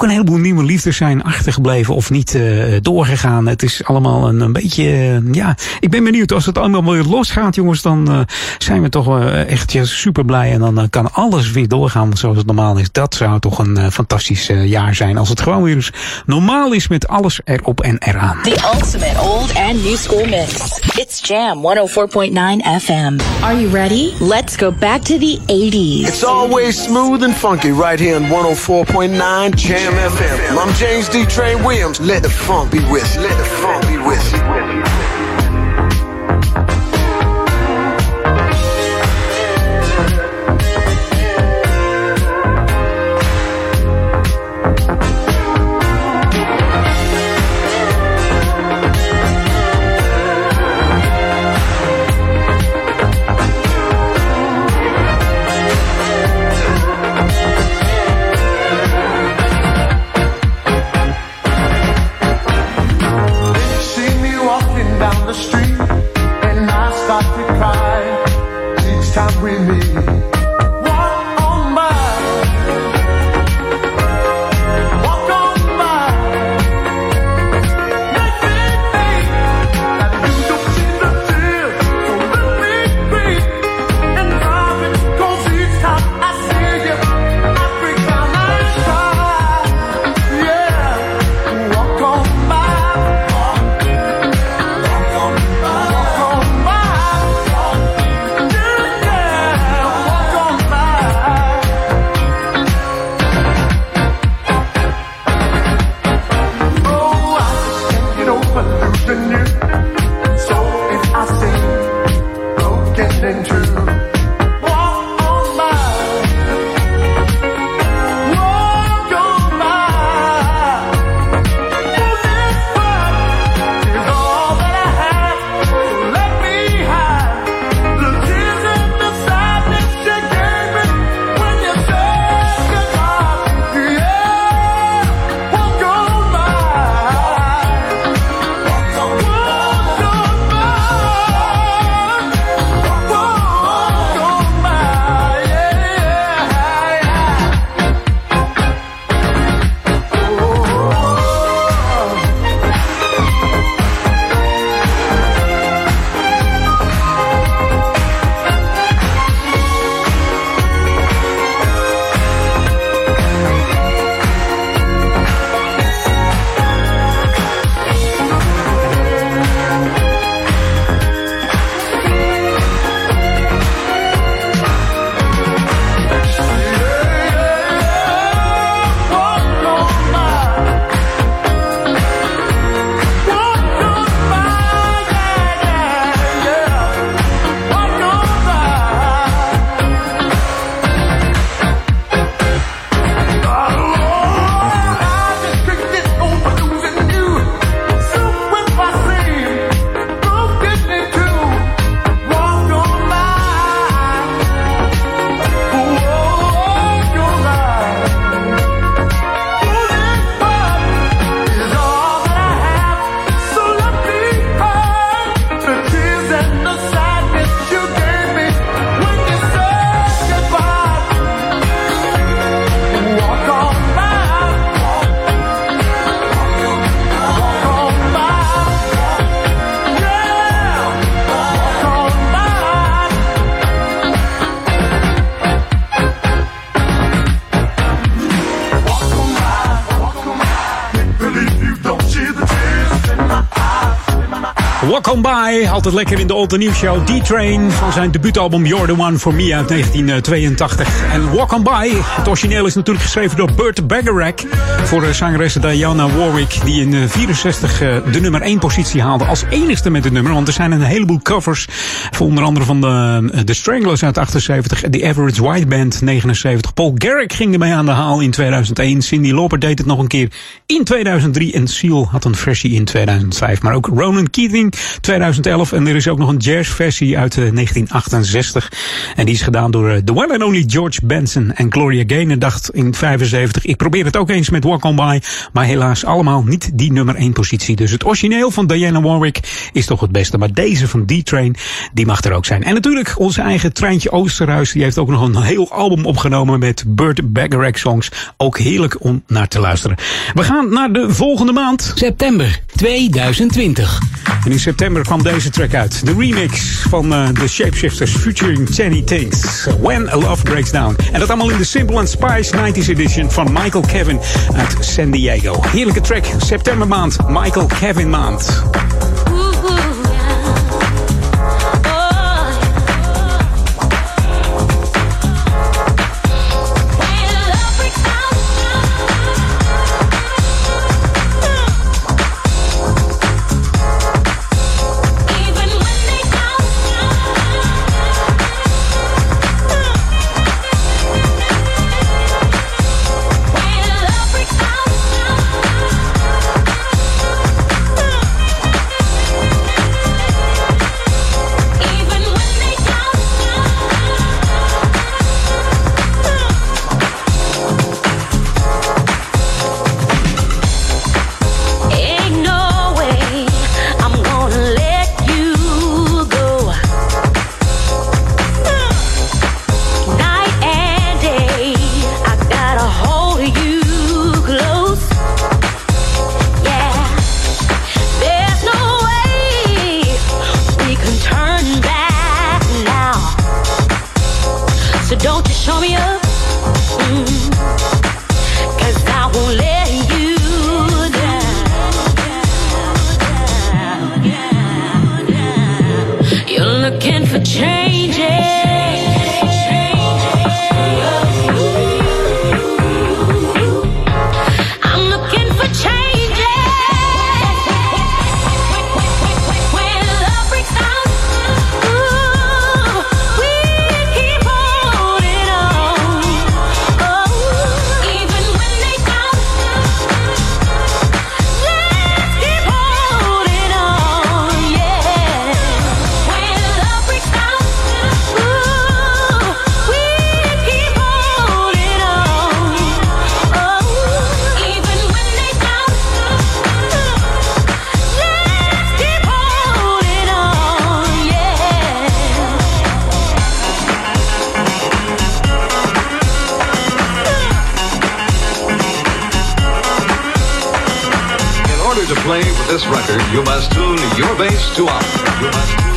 Speaker 5: ook een heleboel nieuwe liefdes zijn achtergebleven of niet doorgegaan. Het is allemaal een, een beetje, ja, ik ben benieuwd als het allemaal weer losgaat, jongens. Dan zijn we toch echt ja, super blij. En dan kan alles weer doorgaan zoals het normaal is. Dat zou toch een fantastisch jaar zijn. Als het gewoon weer eens normaal is met alles erop en eraan.
Speaker 6: The ultimate old and new school mix. It's Jam 104.9 FM. Are you ready? Let's go back to the 80s.
Speaker 21: It's always smooth and funky right here on 104.9 Jam FM. I'm James D. Train Williams. Let the funk be with you. Let the funk be with you.
Speaker 5: By, altijd lekker in de Old Nieuws Show. D-Train van zijn debuutalbum You're The One For Me uit 1982. En Walk On By, het origineel is natuurlijk geschreven door Burt Bacharach. Voor de zangeres Diana Warwick, die in 64 uh, de nummer 1 positie haalde. Als enigste met het nummer, want er zijn een heleboel covers. Voor onder andere van de, Stranglers uit 78. The Average White Band 79. Paul Garrick ging ermee aan de haal in 2001. Cindy Lauper deed het nog een keer in 2003. En Seal had een versie in 2005. Maar ook Ronan Keating 2011. En er is ook nog een jazzversie uit 1968. En die is gedaan door the one and only George Benson. En Gloria Gaynor dacht in 75. Ik probeer het ook eens met Walk On By. Maar helaas allemaal niet die nummer 1 positie. Dus het origineel van Diana Warwick is toch het beste. Maar deze van D-Train, die mag er ook zijn. En natuurlijk onze eigen Treintje Oosterhuis. Die heeft ook nog een heel album opgenomen met Burt Bacharach songs. Ook heerlijk om naar te luisteren. We gaan naar de volgende maand.
Speaker 8: September 2020.
Speaker 5: En in september kwam deze track uit. De remix van uh, de Shapeshifters featuring Tiny Things. When a Love Breaks Down. En dat allemaal in de Simple and Spice 90s edition van Michael Kevin uit San Diego. Heerlijke track. September maand. Michael Kevin maand.
Speaker 7: play
Speaker 5: with this record, you must tune your bass to up.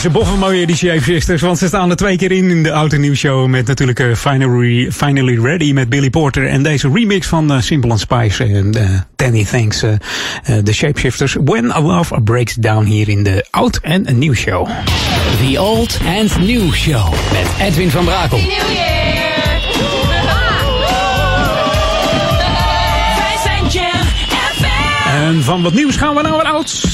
Speaker 5: Ze boffen maar weer die Shapeshifters, want ze staan er twee keer in in de Oud en Nieuw Show. Met natuurlijk uh, Finally, Finally Ready met Billy Porter. En deze remix van uh, Simple and Spice en uh, Danny Thanks, de Shapeshifters. When a Love Breaks Down hier in de Oud en Nieuw Show.
Speaker 8: The Old and New Show met Edwin van Brakel.
Speaker 5: En van wat nieuws gaan we naar wat ouds.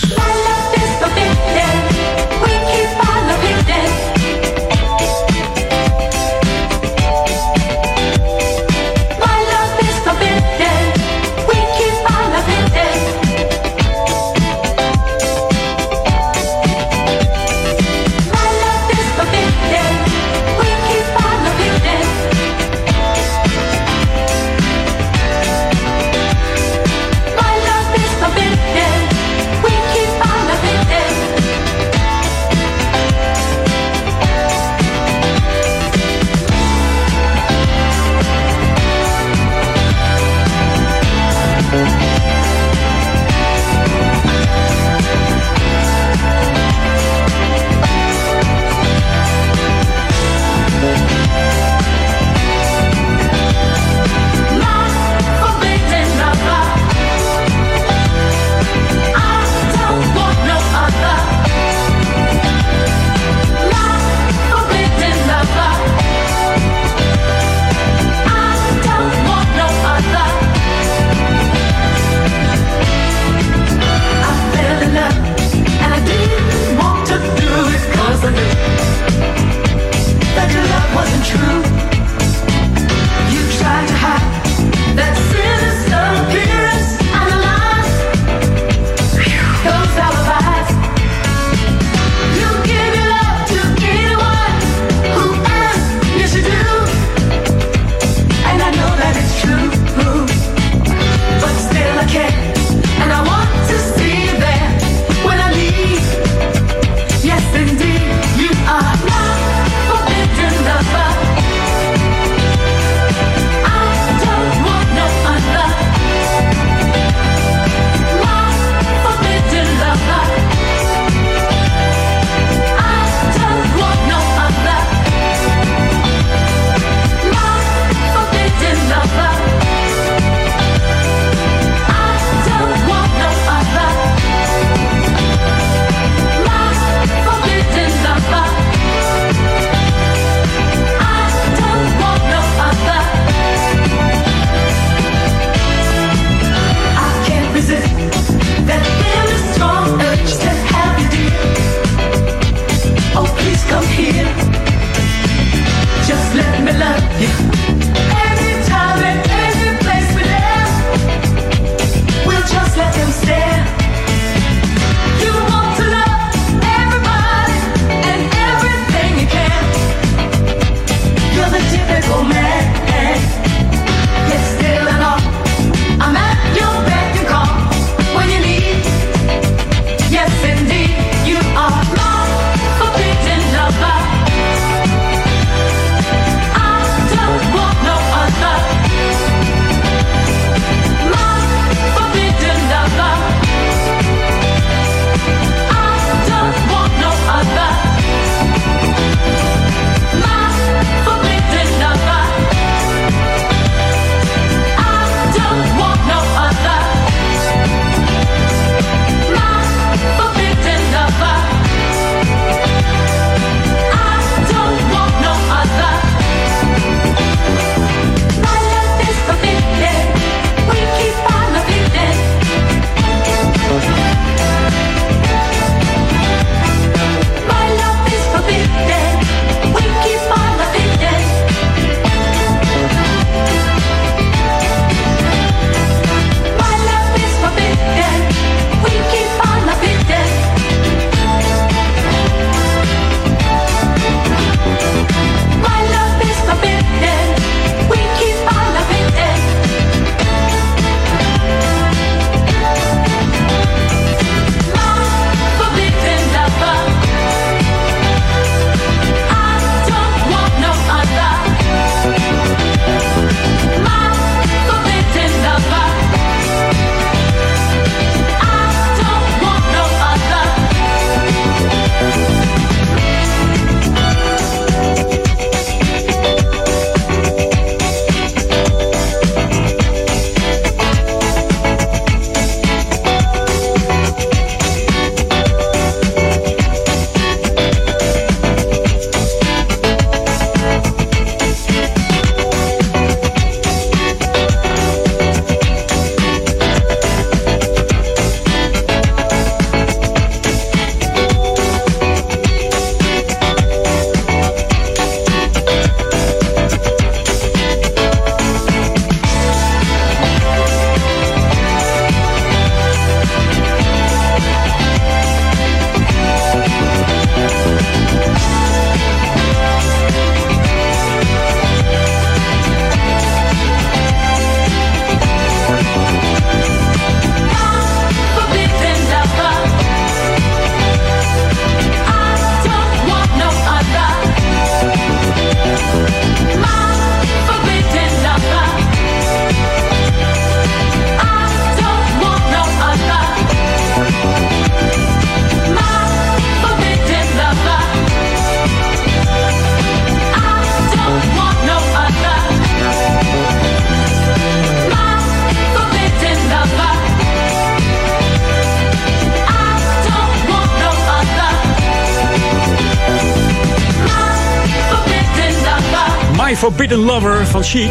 Speaker 5: Forbidden Lover van Chic.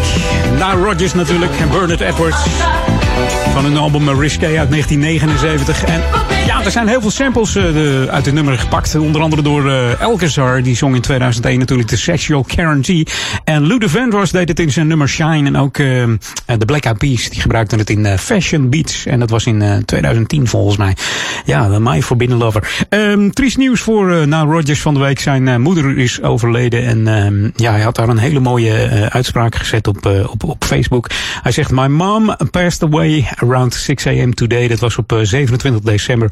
Speaker 5: Now Rodgers natuurlijk en Bernard Edwards. Van een album Risque uit 1979. En er zijn heel veel samples uh, de, uit het nummer gepakt. Onder andere door uh, Elkazar. Die zong in 2001 natuurlijk de Sexual Guarantee. En Lou Vandross deed het in zijn nummer Shine. En ook uh, de Black Eyed Peas. Die gebruikten het in Fashion Beats. En dat was in 2010 volgens mij. Ja, My Forbidden Lover. Um, triest nieuws voor Now Rodgers van de week. Zijn moeder is overleden. En um, ja, hij had daar een hele mooie uitspraak gezet op, op, op Facebook. Hij zegt, My mom passed away around 6 a.m. today. Dat was op 27 december.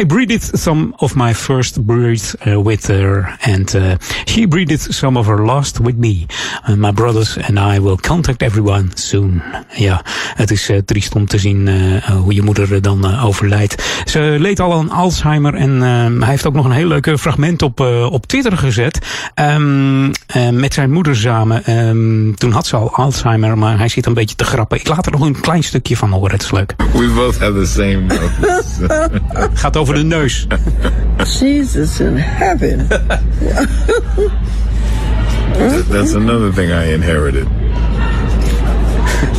Speaker 5: I breathed some of my first breath uh, with her, and uh, she breathed some of her last with me. Uh, my brothers and I will contact everyone soon. Ja, het is uh, triest om te zien uh, hoe je moeder dan uh, overlijdt. Ze leed al aan Alzheimer en hij heeft ook nog een heel leuk fragment op, op Twitter gezet. Um, met zijn moeder samen. Um, toen had ze al Alzheimer, maar hij zit een beetje te grappen. Ik laat er nog een klein stukje van horen, het is leuk.
Speaker 22: We both have the same
Speaker 5: Gaat over de neus.
Speaker 23: Jesus in heaven.
Speaker 22: That's another thing I inherited.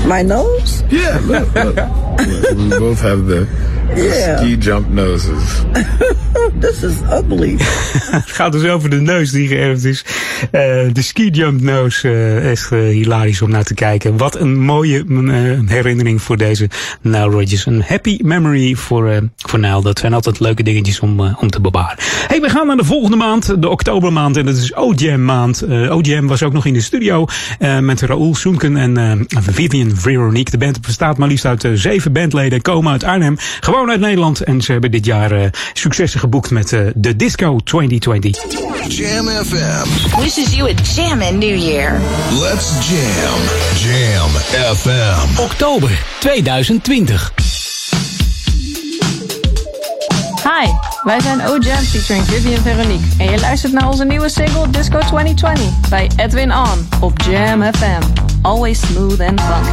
Speaker 23: My nose?
Speaker 22: Yeah, look, look. we both have the
Speaker 23: Yeah.
Speaker 22: ski jump noses.
Speaker 23: This is ugly.
Speaker 5: het gaat dus over de neus die geërfd is. Uh, de ski jump nose uh, is uh, hilarisch om naar te kijken. Wat een mooie herinnering voor deze Nile Rodgers. Een happy memory voor, voor Nile. Dat zijn altijd leuke dingetjes om, om te bewaren. Hey, we gaan naar de volgende maand, de oktobermaand. En dat is OJam maand. OJam was ook nog in de studio met Raoul Soenken en Vivian Veronique. De band bestaat maar liefst uit zeven bandleden. Komen uit Arnhem. Gewoon uit Nederland. En ze hebben dit jaar successen geboekt met de Disco 2020.
Speaker 4: Jam FM.
Speaker 6: Wishes you a jammin' New Year.
Speaker 4: Let's jam. Jam FM.
Speaker 8: Oktober 2020.
Speaker 24: Hi, wij zijn O-Jam featuring Vivian Veronique. En je luistert naar onze nieuwe single Disco 2020 bij Edwin On op Jam FM. Always smooth and funky.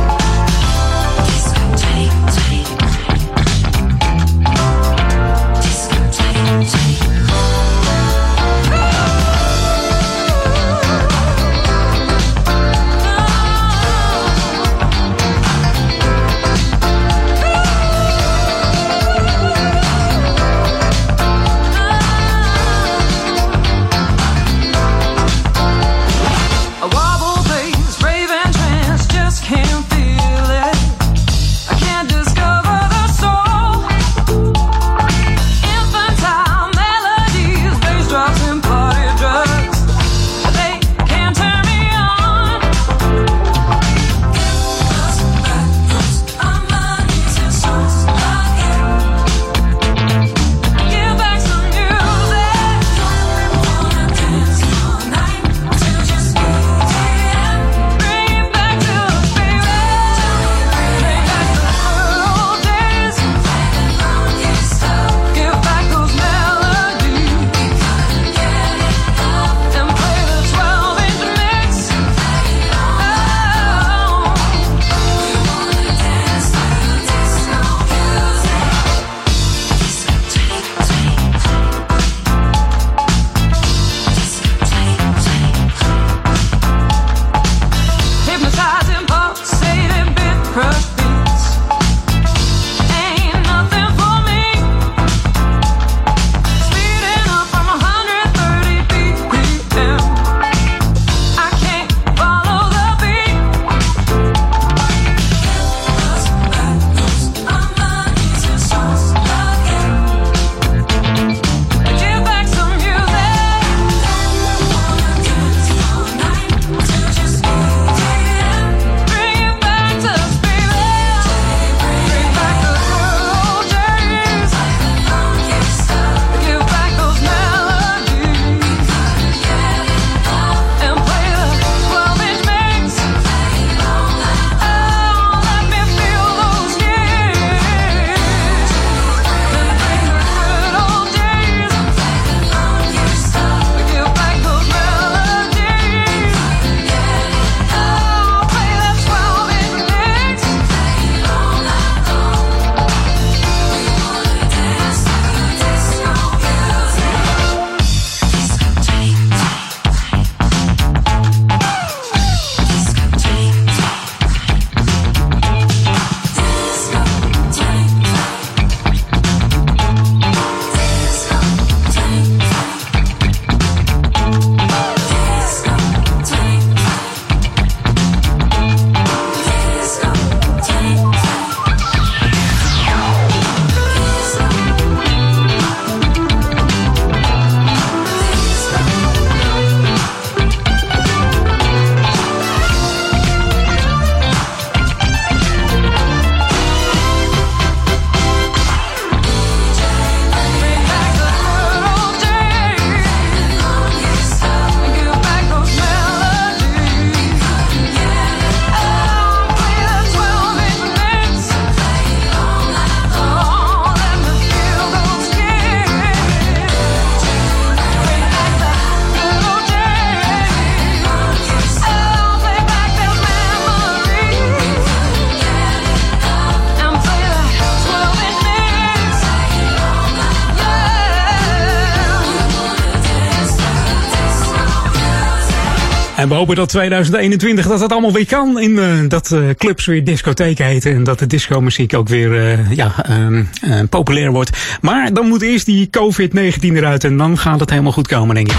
Speaker 5: Hopen dat 2021 dat het allemaal weer kan. In eh, dat eh, clubs weer discotheken heten. En dat de disco-muziek ook weer eh, ja, ehm, eh, populair wordt. Maar dan moet eerst die COVID-19 eruit. En dan gaat het helemaal goed komen, denk ik.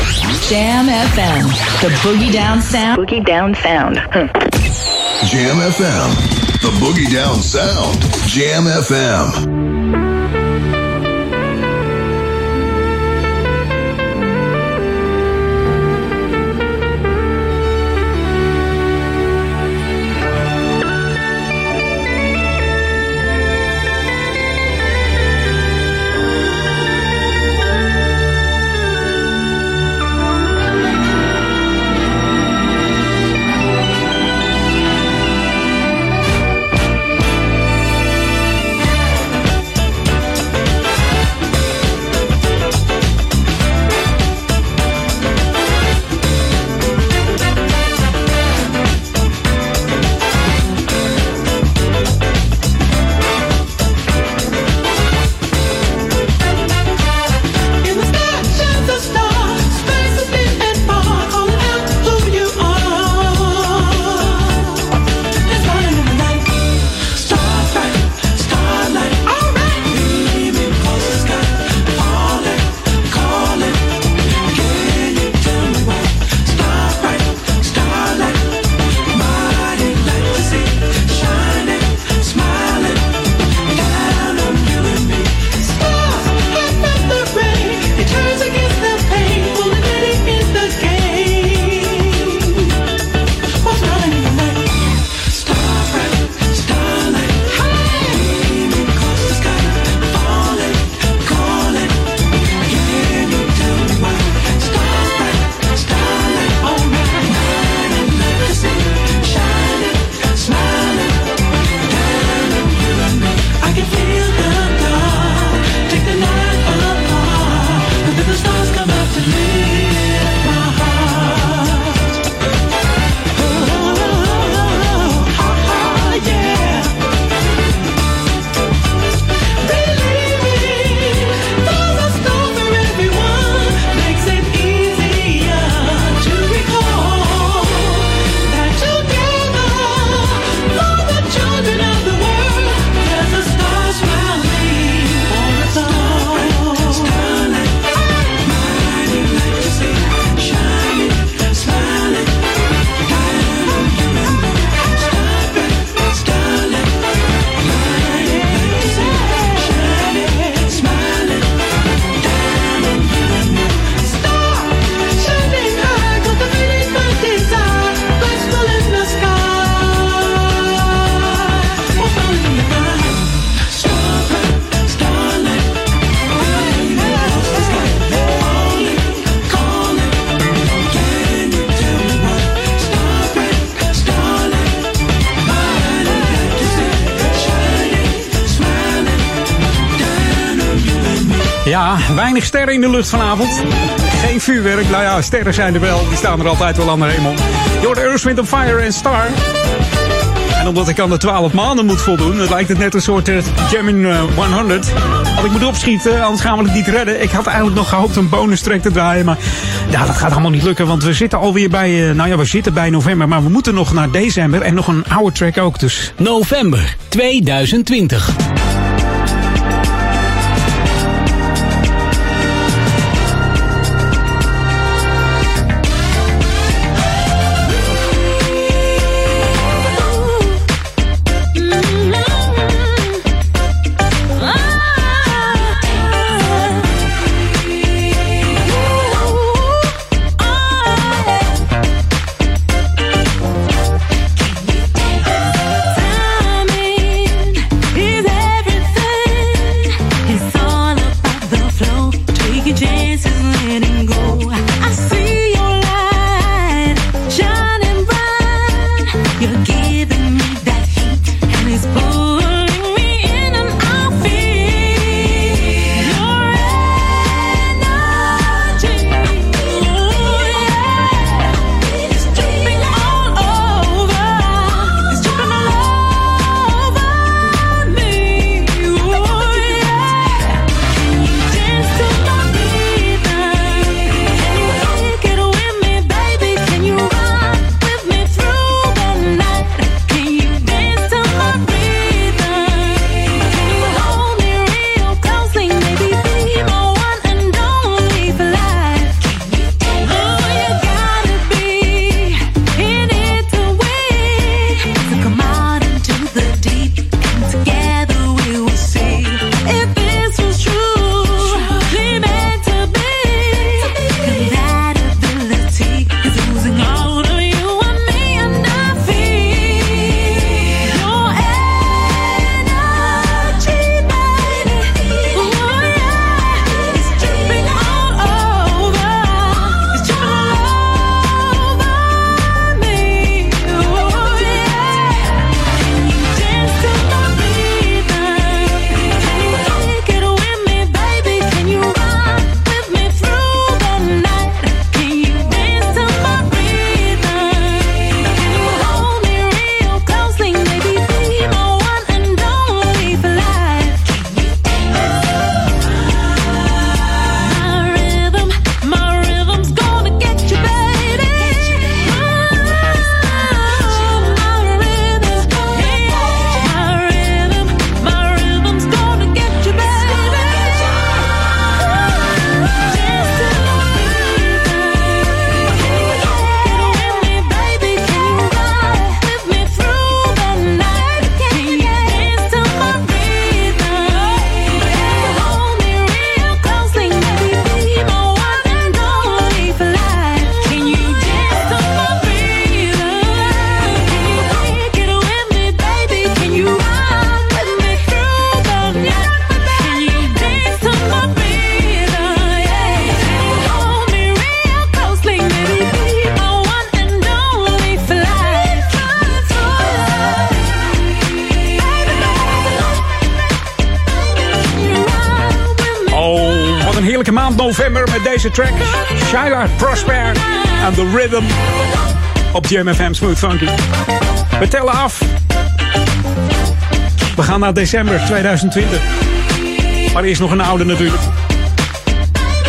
Speaker 6: Jam FM. The Boogie Down Sound. Boogie Down Sound.
Speaker 4: Jam FM. The Boogie Down Sound. Jam FM.
Speaker 5: Sterren in de lucht vanavond. Geen vuurwerk. Nou ja, sterren zijn er wel. Die staan er altijd wel aan de hemel. Je hoort Earth, Wind Fire en Star. En omdat ik aan de 12 maanden moet voldoen, lijkt het net een soort Jamming eh, 100. Had ik moet opschieten, anders gaan we het niet redden. Ik had eigenlijk nog gehoopt een bonus track te draaien, maar ja, dat gaat allemaal niet lukken. Want we zitten alweer bij, eh, nou ja, we zitten bij november, maar we moeten nog naar december en nog een oude track ook. Dus
Speaker 8: November 2020.
Speaker 5: Deze track. Shyla Prosper en The Rhythm op GMFM Smooth Funky. We tellen af. We gaan naar december 2020. Maar eerst nog een oude natuurlijk.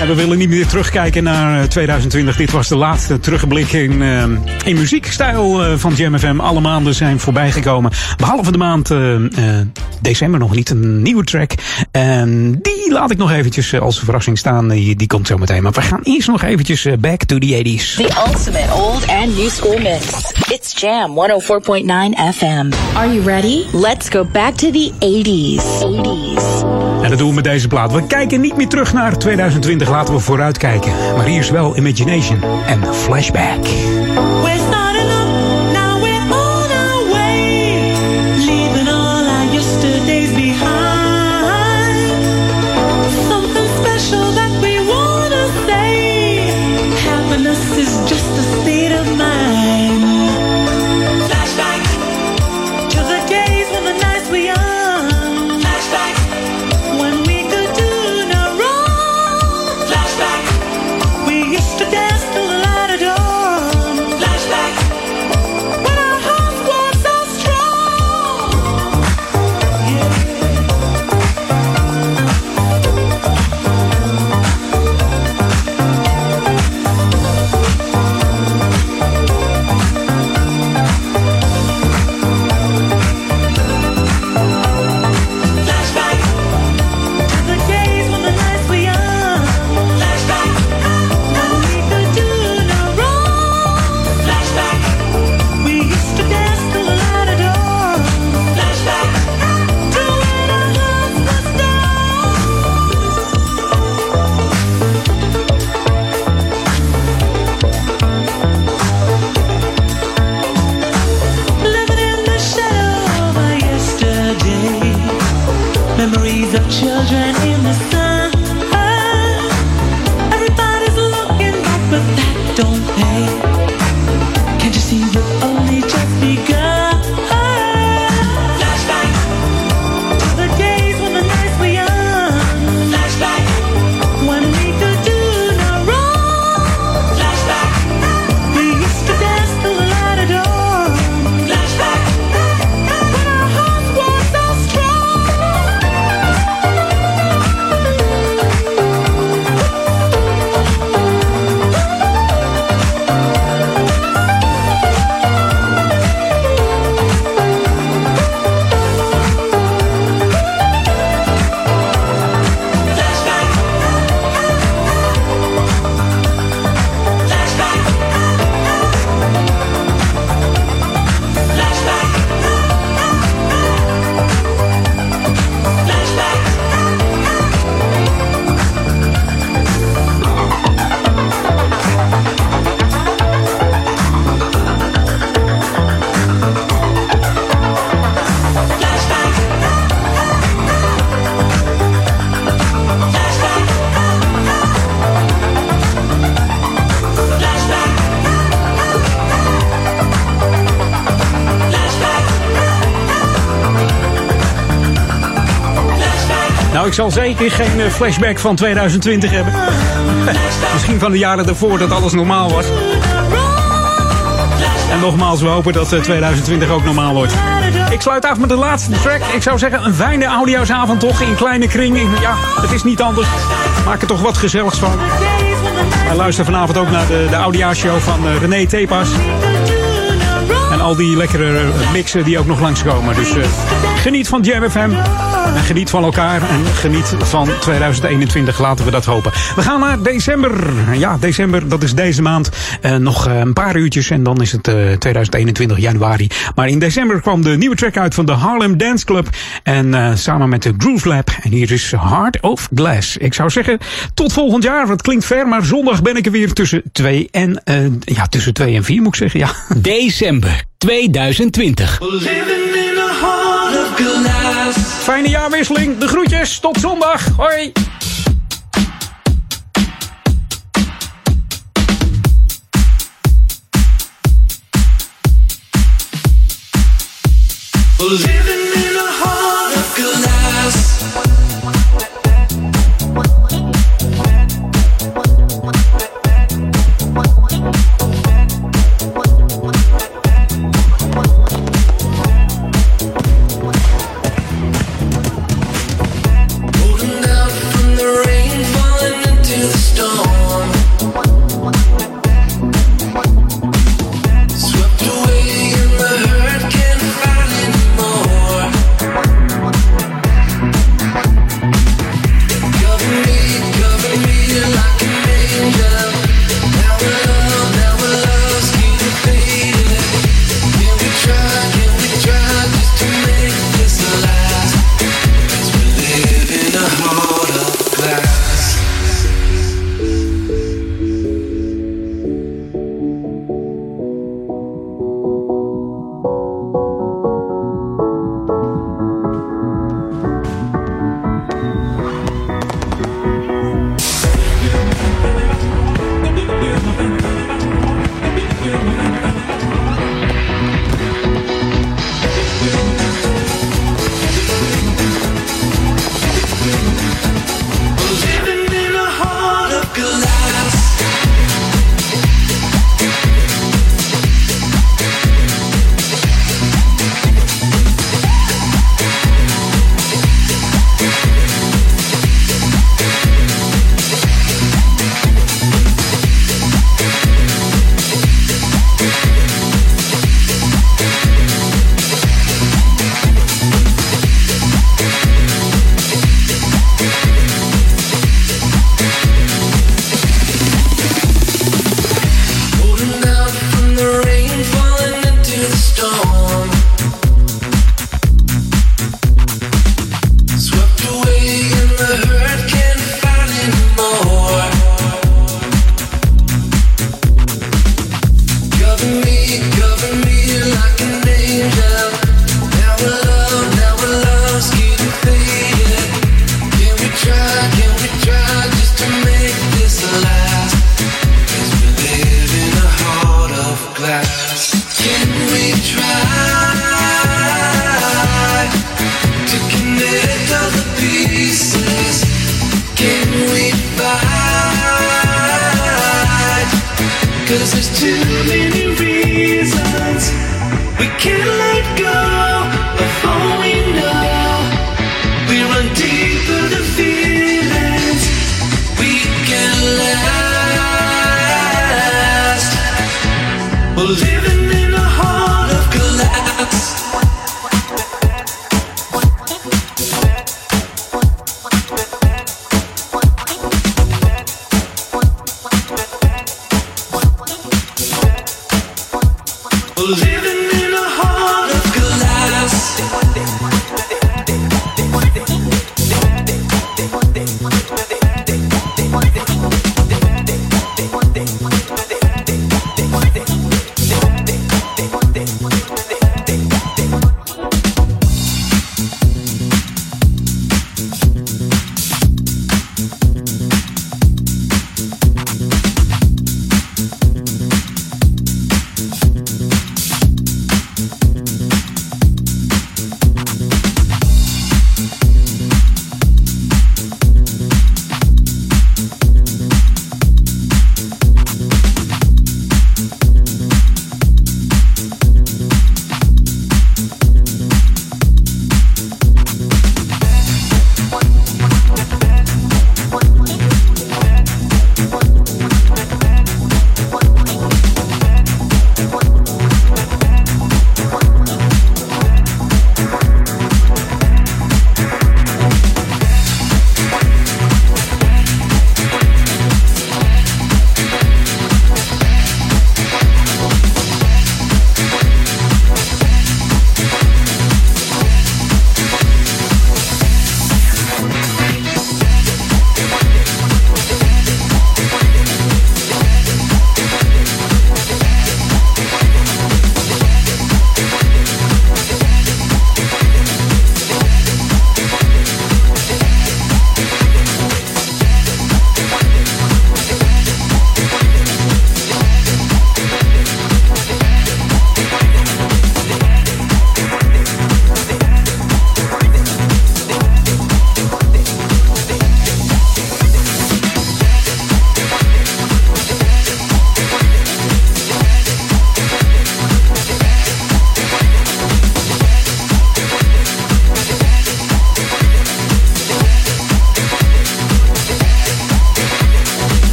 Speaker 5: En we willen niet meer terugkijken naar eh, 2020. Dit was de laatste terugblik in, uh, in muziekstijl uh, van Jam FM. Alle maanden zijn voorbijgekomen. Behalve de maand december nog niet. Een nieuwe track. Die laat ik nog eventjes als verrassing staan. Die, die komt zo meteen. Maar we gaan eerst nog eventjes back to the 80s.
Speaker 6: The ultimate old and new school mix. It's Jam 104.9 FM. Are you ready? Let's go back to the 80s. 80s.
Speaker 5: En dat doen we met deze plaat. We kijken niet meer terug naar 2020. Laten we vooruitkijken. Maar hier is wel Imagination en Flashback. Zal zeker geen eh, flashback van 2020 hebben. Misschien van de jaren daarvoor dat alles normaal was. En nogmaals, we hopen dat 2020 ook normaal wordt. Ik sluit af met de laatste track. Ik zou zeggen, een fijne audioavond toch in kleine kring. Ja, het is niet anders. Maak er toch wat gezelligs van. En luister vanavond ook naar de, de audiashow van uh, René Tepas. En al die lekkere mixen die ook nog langskomen. Dus geniet van Jam FM. En geniet van elkaar en geniet van 2021, laten we dat hopen. We gaan naar december. Ja, december, dat is deze maand. Uh, nog uh, een paar uurtjes en dan is het uh, 2021 januari. Maar in december kwam de nieuwe track uit van de Harlem Dance Club. En samen met de Groove Lab. En hier is Heart of Glass. Ik zou zeggen, tot volgend jaar. Het klinkt ver, maar zondag ben ik er weer tussen 2 en, ja, tussen 2 en 4 moet ik zeggen. Ja.
Speaker 8: December 2020.
Speaker 5: Fijne jaarwisseling. De groetjes. Tot zondag. Hoi.
Speaker 25: Living in a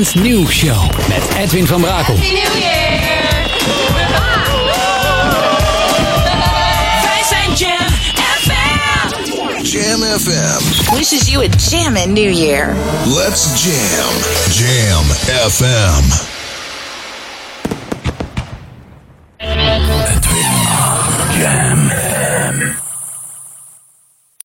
Speaker 3: Old and New Show met Edwin van Brakel.
Speaker 4: Wij zijn Jam FM.
Speaker 16: Jam FM.
Speaker 6: Wishes you a jammin' New Year.
Speaker 16: Let's jam. Jam FM.